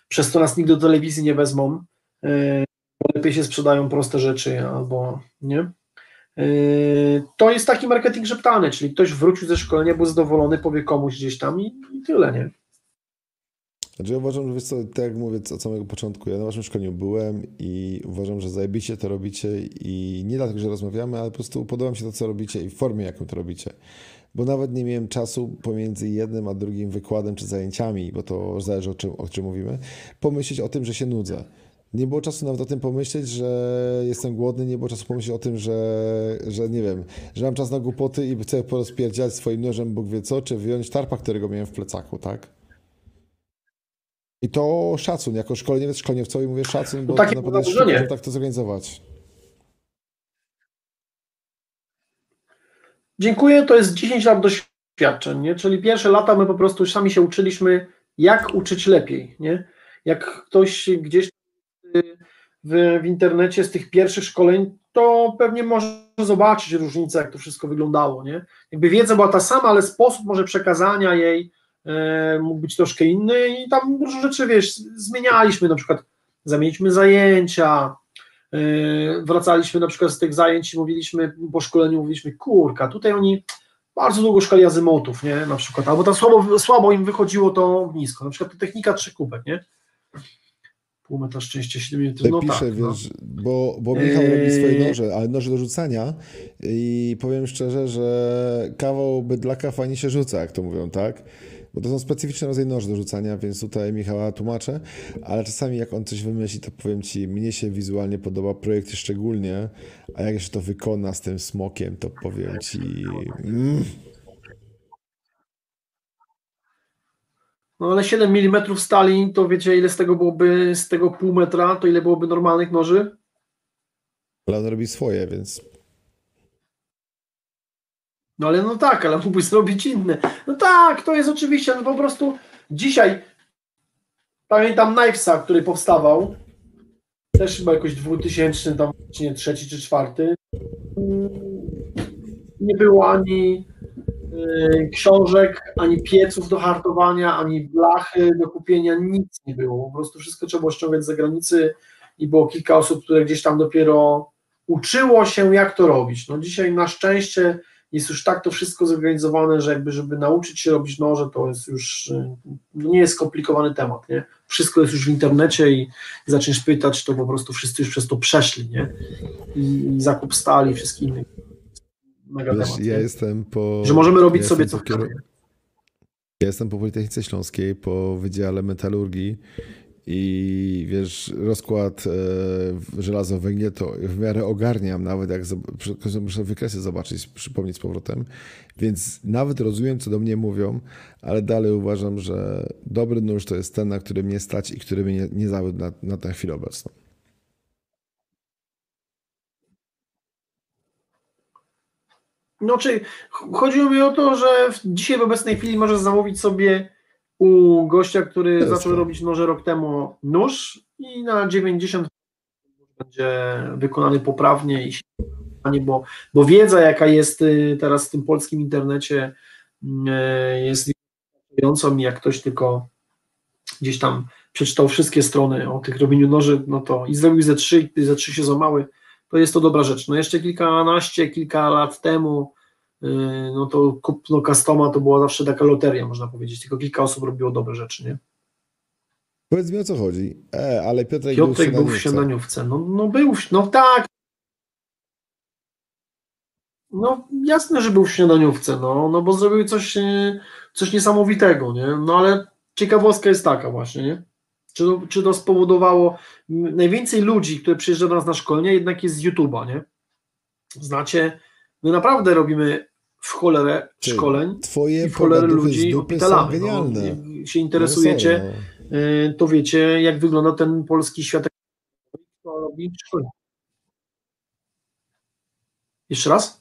przez to nas nigdy do telewizji nie wezmą, yy, bo lepiej się sprzedają proste rzeczy albo nie. Yy, To jest taki marketing szeptany, czyli ktoś wrócił ze szkolenia, był zadowolony, powie komuś gdzieś tam i, i tyle, nie? Znaczy ja uważam, że wiesz co, tak jak mówię od samego początku, ja na waszym szkoleniu byłem i uważam, że zajebiście to robicie i nie dlatego, że rozmawiamy, ale po prostu podoba mi się to, co robicie i w formie, jaką to robicie. Bo nawet nie miałem czasu pomiędzy jednym a drugim wykładem czy zajęciami, bo to zależy o czym, o czym mówimy, pomyśleć o tym, że się nudzę. Nie było czasu nawet o tym pomyśleć, że jestem głodny, nie było czasu pomyśleć o tym, że, że nie wiem, że mam czas na głupoty i chcę porozpierdziać swoim nożem Bóg wie co, czy wyjąć tarpa, którego miałem w plecaku, tak? I to szacun, jako szkoleniowiec szkoleniowcowi mówię szacun, bo No takie to naprawdę jest tak to zorganizować. Dziękuję, to jest 10 lat doświadczeń, nie? Czyli pierwsze lata my po prostu sami się uczyliśmy, jak uczyć lepiej, nie? Jak ktoś gdzieś w, w internecie z tych pierwszych szkoleń, to pewnie może zobaczyć różnicę, jak to wszystko wyglądało, nie? Jakby wiedza była ta sama, ale sposób może przekazania jej e, mógł być troszkę inny i tam dużo rzeczy, wiesz, zmienialiśmy, na przykład zamieniliśmy zajęcia, e, wracaliśmy na przykład z tych zajęć i mówiliśmy, po szkoleniu mówiliśmy, kurka, tutaj oni bardzo długo szkali azymotów, nie, na przykład, albo tam słabo, słabo im wychodziło to nisko, na przykład technika trzy kubek, nie, pół metra szczęścia, 7 minut, no pisze, tak, no. wiesz, bo, bo Michał robi swoje Eee. noże, ale noże do rzucania i powiem szczerze, że kawał bydlaka fajnie się rzuca, jak to mówią, tak? Bo to są specyficzne rodzaje noży do rzucania, więc tutaj Michała tłumaczę, ale czasami jak on coś wymyśli, to powiem Ci, mnie się wizualnie podoba projekt szczególnie, a jak jeszcze to wykona z tym smokiem, to powiem Ci... Mm. No ale 7 mm stali, to wiecie ile z tego byłoby, z tego pół metra, to ile byłoby normalnych noży? Ale on robi swoje, więc No ale no tak, ale mógłbyś zrobić inne. No tak, to jest oczywiście, no po prostu dzisiaj pamiętam Knivesa, który powstawał, też chyba jakoś 2000, tam czy nie trzeci czy czwarty. Nie było ani książek, ani pieców do hartowania, ani blachy do kupienia, nic nie było. Po prostu wszystko trzeba było ściągać z zagranicy i było kilka osób, które gdzieś tam dopiero uczyło się, jak to robić. No dzisiaj na szczęście jest już tak to wszystko zorganizowane, że jakby, żeby nauczyć się robić noże, to jest już, y, no nie jest skomplikowany temat, nie? Wszystko jest już w internecie i zaczniesz pytać, to po prostu wszyscy już przez to przeszli, nie? I, i zakup stali, wszystkich innych. Mega wiesz, temat, ja nie? jestem po... Że możemy robić ja sobie co chcemy. Ja jestem po Politechnice Śląskiej, po Wydziale Metalurgii i wiesz, rozkład e, żelazo węgiel to w miarę ogarniam, nawet jak muszę wykresy zobaczyć, przypomnieć z powrotem, więc nawet rozumiem, co do mnie mówią, ale dalej uważam, że dobry nóż to jest ten, na który mnie stać i który mnie nie, nie zawiódł na, na tę chwilę obecną. No czy ch- chodziło mi o to, że w, dzisiaj w obecnej chwili możesz zamówić sobie u gościa, który Jasne. zaczął robić noże rok temu nóż i na 90 będzie wykonany poprawnie i bo, bo wiedza jaka jest y, teraz w tym polskim internecie y, jest wystarczającą i jak ktoś tylko gdzieś tam przeczytał wszystkie strony o tych robieniu noży, no to i zrobił ze trzy, i ze trzy się złamały, to jest to dobra rzecz. No jeszcze kilkanaście, kilka lat temu, yy, no to kupno customa to była zawsze taka loteria, można powiedzieć, tylko kilka osób robiło dobre rzeczy, nie? Powiedz mi o co chodzi. E, ale Piotrek, Piotrek był w śniadaniówce. no, no był, no tak. No jasne, że był w śniadaniówce, no, no bo zrobił coś, yy, coś niesamowitego, nie? No ale ciekawostka jest taka właśnie, nie? Czy to, czy to spowodowało, najwięcej ludzi, które przyjeżdża do nas na szkolenie, jednak jest z YouTube'a, nie? Znacie, my naprawdę robimy w cholerę Ty, szkoleń Twoje i w cholerę ludzi opitalamy. No, jak się interesujecie, No y, to wiecie, jak wygląda ten polski świat. kto robi szkolenia. Jeszcze raz?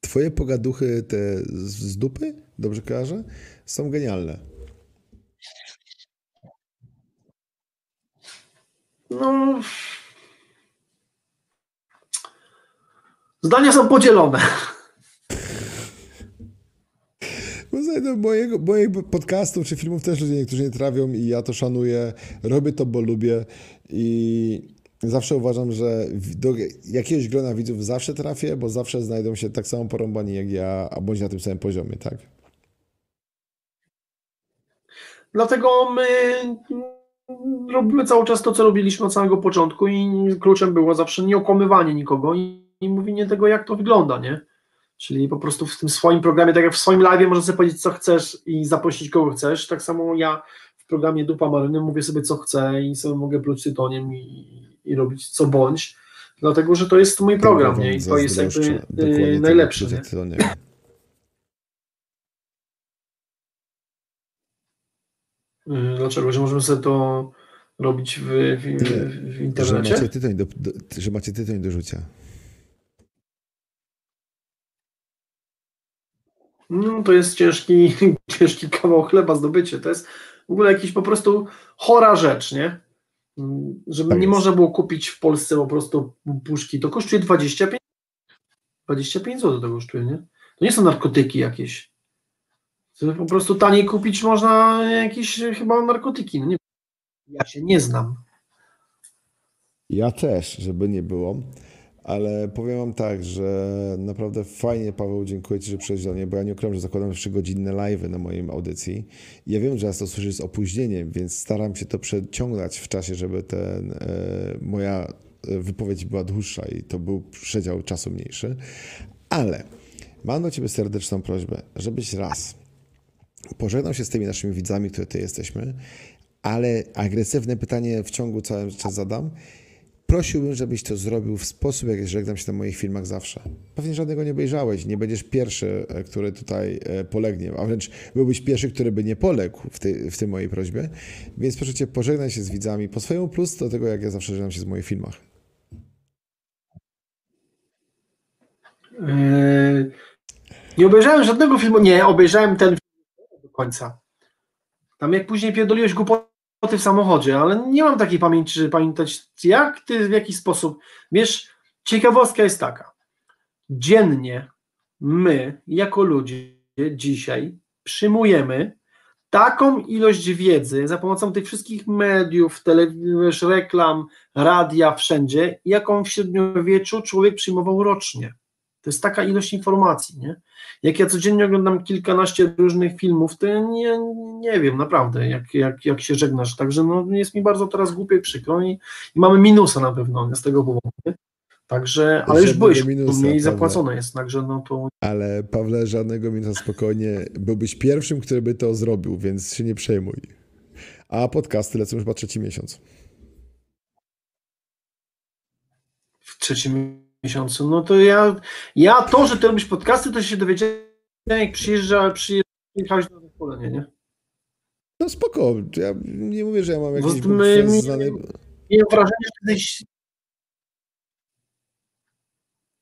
Twoje pogaduchy te z z dupy, dobrze kojarzę, są genialne. No. Zdania są podzielone. Bo słuchaj, no, mojego, moich podcastów czy filmów też ludzie niektórzy nie trawią i ja to szanuję, robię to, bo lubię i zawsze uważam, że do jakiegoś grona widzów zawsze trafię, bo zawsze znajdą się tak samo porąbani jak ja, a bądź na tym samym poziomie, tak? Dlatego my robimy cały czas to, co robiliśmy od samego początku i kluczem było zawsze nie okłamywanie nikogo i, i mówienie tego, jak to wygląda, nie? Czyli po prostu w tym swoim programie, tak jak w swoim live możesz sobie powiedzieć, co chcesz i zaprosić kogo chcesz, tak samo ja w programie Dupa Maryny mówię sobie, co chcę i sobie mogę pluć tytoniem i, i robić co bądź, dlatego, że to jest mój program, nie? I to jest jakby y, tego, najlepsze, co nie? ty to nie. Y, Dlaczego? Że możemy sobie to robić w, w, w, w Że internecie? macie tytoń do, do, że macie tytoń do rzucia. No, to jest ciężki, ciężki kawał chleba zdobycie. To jest w ogóle jakiś po prostu chora rzecz, nie? Żeby Tak nie można było kupić w Polsce po prostu puszki. To kosztuje 25, 25 zł to kosztuje, nie? To nie są narkotyki jakieś. Po prostu taniej kupić można jakieś e, chyba narkotyki. No nie, ja się nie znam. Ja też, żeby nie było. Ale powiem wam tak, że naprawdę fajnie, Paweł, dziękuję Ci, że przyszedłeś do mnie, bo ja nie ukrywam, że zakładam trzygodzinne live'y na moim audycji. Ja wiem, że ja to słyszę z opóźnieniem, więc staram się to przeciągać w czasie, żeby ten, e, moja e, wypowiedź była dłuższa i to był przedział czasu mniejszy. Ale mam do Ciebie serdeczną prośbę, żebyś raz pożegnał się z tymi naszymi widzami, które tu jesteśmy, ale agresywne pytanie w ciągu cały czas zadam. Prosiłbym, żebyś to zrobił w sposób, jak żegnam się na moich filmach zawsze. Pewnie żadnego nie obejrzałeś, nie będziesz pierwszy, e, który tutaj e, polegnie, a wręcz byłbyś pierwszy, który by nie poległ w, tej, w tej mojej prośbie. Więc proszę Cię, pożegnaj się z widzami po swojemu plus do tego, jak ja zawsze żegnam się z moich filmach. Yy, Nie obejrzałem żadnego filmu, nie, obejrzałem ten końca. Tam jak później pierdoliłeś głupoty w samochodzie, ale nie mam takiej pamięci, żeby pamiętać jak ty, w jaki sposób. Wiesz, ciekawostka jest taka. Dziennie my, jako ludzie, dzisiaj przyjmujemy taką ilość wiedzy za pomocą tych wszystkich mediów, telewizji, reklam, radia, wszędzie, jaką w średniowieczu człowiek przyjmował rocznie. To jest taka ilość informacji, nie? Jak ja codziennie oglądam kilkanaście różnych filmów, to ja nie, nie wiem naprawdę, jak, jak, jak się żegnasz. Także no, jest mi bardzo teraz głupio i przykro i, i mamy minusa na pewno z tego powodu. nie? Także, ale już byłeś minusa, u mnie i prawda. zapłacone jest, także no to Ale Pawle, żadnego minusa spokojnie. Byłbyś pierwszym, który by to zrobił, więc się nie przejmuj. A podcasty lecą już chyba trzeci miesiąc. w trzecim miesiącu. No to ja, ja to, że ty robisz podcasty, to się dowiedziałem, jak przyjeżdża, przyjechałeś na zespolenie, nie? No spoko, ja nie mówię, że ja mam Bo jakiś my- znany... Miałem wrażenie, że kiedyś.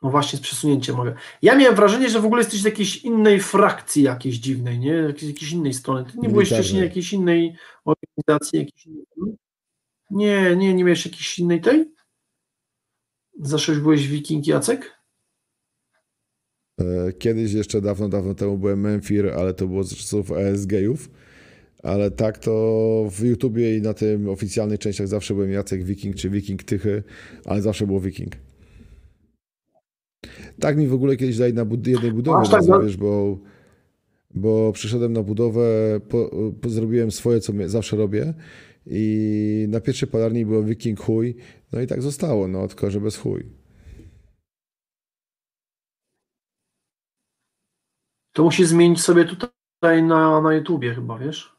No właśnie, z przesunięciem mogę. Ja miałem wrażenie, że w ogóle jesteś z jakiejś innej frakcji jakiejś dziwnej, nie? Jakiejś, jakiejś innej strony. Ty nie byłeś wcześniej jakiejś innej organizacji, jakiejś innej... Nie, nie, nie miałeś jakiejś innej tej? Byłeś Wiking Jacek? E, Kiedyś jeszcze dawno, dawno temu byłem Memfir, ale to było z czasów ESG-ów. Ale tak to w YouTubie i na tym oficjalnych częściach zawsze byłem Jacek Wiking czy Wiking Tychy, ale zawsze było Wiking. Tak mi w ogóle kiedyś dali na bud- jednej budowie, Aż tak, no. wiesz, bo, bo przyszedłem na budowę, po, po, zrobiłem swoje, co zawsze robię i na pierwszej palarni było Wiking chuj, no i tak zostało, no tylko, że bez chuj. To musisz zmienić sobie tutaj na, na YouTubie chyba, wiesz?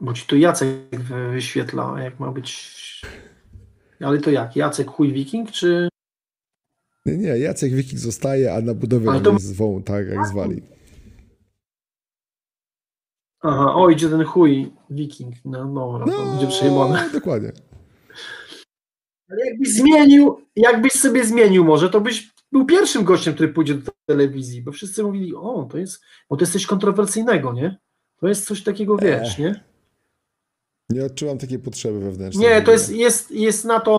Bo ci to Jacek wy- wyświetla, jak ma być... Ale to jak? Jacek chuj wiking, czy... Nie, nie, Jacek Wiking zostaje, a na Ale to- zwą, tak jak zwali. Aha, o, idzie ten chuj wiking. No dobra, to będzie przejmowane. dokładnie. Ale jakbyś zmienił, jakbyś sobie zmienił może, to byś był pierwszym gościem, który pójdzie do telewizji, bo wszyscy mówili, o, to jest, bo to jest coś kontrowersyjnego, nie? To jest coś takiego, wiesz, nie? Nie odczuwam takiej potrzeby wewnętrznej. Nie, to jest, jest, jest na to.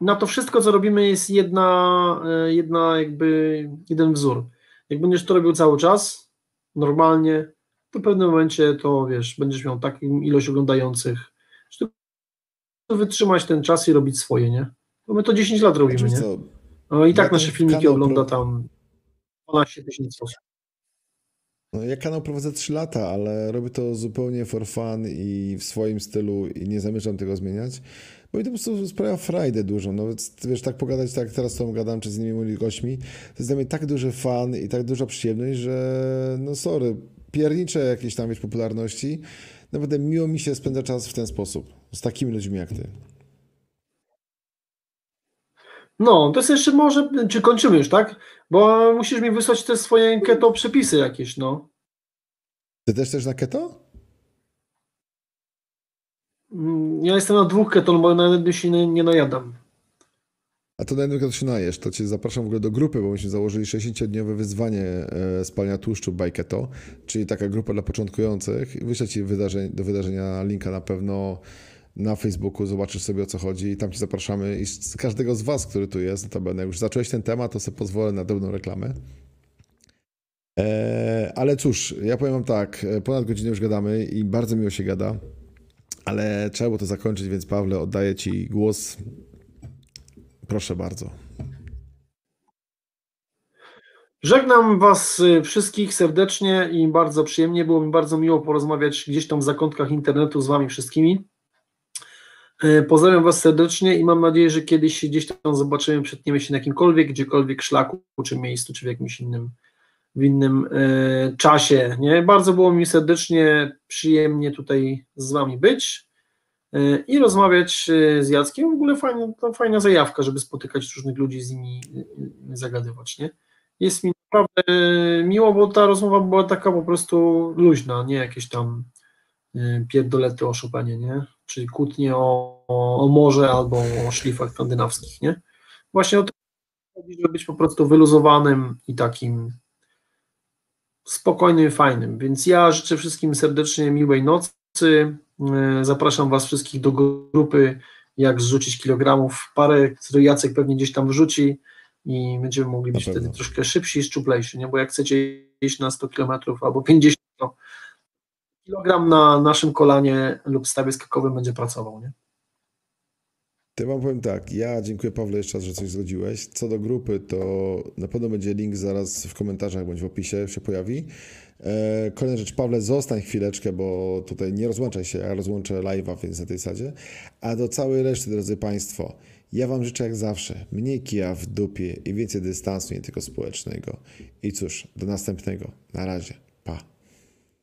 Na to wszystko, co robimy, jest jedna, e, jedna jakby jeden wzór. Jak będziesz to robił cały czas, normalnie, to w pewnym momencie to wiesz, będziesz miał taką ilość oglądających, że wytrzymać ten czas i robić swoje, nie? Bo my to 10 lat robimy, nie? No i tak nasze filmiki ogląda tam 12 tysięcy osób. No, ja kanał prowadzę 3 lata, ale robię to zupełnie for fun i w swoim stylu i nie zamierzam tego zmieniać, bo mi to po prostu sprawia frajdę dużo. No, wiesz, tak pogadać, tak teraz z tobą gadam, czy z innymi moimi gośćmi, to jest dla mnie tak duży fan i tak duża przyjemność, że no sorry, piernicze jakieś tam, wiesz, popularności, naprawdę miło mi się spędza czas w ten sposób, z takimi ludźmi jak ty. No, to jest jeszcze może, czy kończymy już, tak? Bo musisz mi wysłać te swoje keto przepisy jakieś, no. Ty też też na keto? Mm, Ja jestem na dwóch keton, bo na jednym się nie, nie najadam. A to na jednym to się najesz, to cię zapraszam w ogóle do grupy, bo myśmy założyli 60-dniowe wyzwanie e, spalania tłuszczu by keto, czyli taka grupa dla początkujących. Wyślę ci wydarzeń, do wydarzenia linka na pewno na Facebooku, zobaczysz sobie o co chodzi i tam cię zapraszamy i z każdego z was, który tu jest, notabene, już zacząłeś ten temat, to sobie pozwolę na drobną reklamę. E, ale cóż, ja powiem wam tak, e, ponad godzinę już gadamy i bardzo miło się gada, ale trzeba było to zakończyć, więc Pawle, oddaję ci głos. Proszę bardzo. Żegnam Was y, wszystkich serdecznie i bardzo przyjemnie. Było mi bardzo miło porozmawiać gdzieś tam w zakątkach internetu z Wami wszystkimi. Y, Pozdrawiam Was serdecznie i mam nadzieję, że kiedyś się gdzieś tam zobaczymy, przetniemy się na jakimkolwiek, gdziekolwiek szlaku, czy miejscu, czy w jakimś innym, w innym y, czasie. Nie? Bardzo było mi serdecznie przyjemnie tutaj z Wami być y, i rozmawiać z Jackiem. W ogóle fajna, to fajna zajawka, żeby spotykać różnych ludzi, z nimi zagadywać. Nie? Jest mi naprawdę miło, bo ta rozmowa była taka po prostu luźna, nie jakieś tam pierdolety o nie? Czyli kłótnie o, o, morze albo o szlifach skandynawskich, nie? Właśnie o to chodzi, żeby być po prostu wyluzowanym i takim spokojnym, fajnym. Więc ja życzę wszystkim serdecznie miłej nocy. Y, Zapraszam Was wszystkich do grupy jak zrzucić kilogramów, parę, które Jacek pewnie gdzieś tam wrzuci i będziemy mogli być wtedy troszkę szybsi i szczuplejsi, nie? bo jak chcecie iść na 100 km albo 50, to kilogram na naszym kolanie lub stawie skakowym będzie pracował. Nie? To ja wam powiem tak, ja dziękuję Pawle jeszcze raz, że coś zgodziłeś. Co do grupy, to na pewno będzie link zaraz w komentarzach bądź w opisie się pojawi. E, Kolejna rzecz, Pawle, zostań chwileczkę, bo tutaj nie rozłączaj się, ja rozłączę live'a, więc na tej zasadzie. A do całej reszty, drodzy Państwo, ja Wam życzę jak zawsze mniej kija w dupie i więcej dystansu, nie tylko społecznego. I cóż, do następnego. Na razie.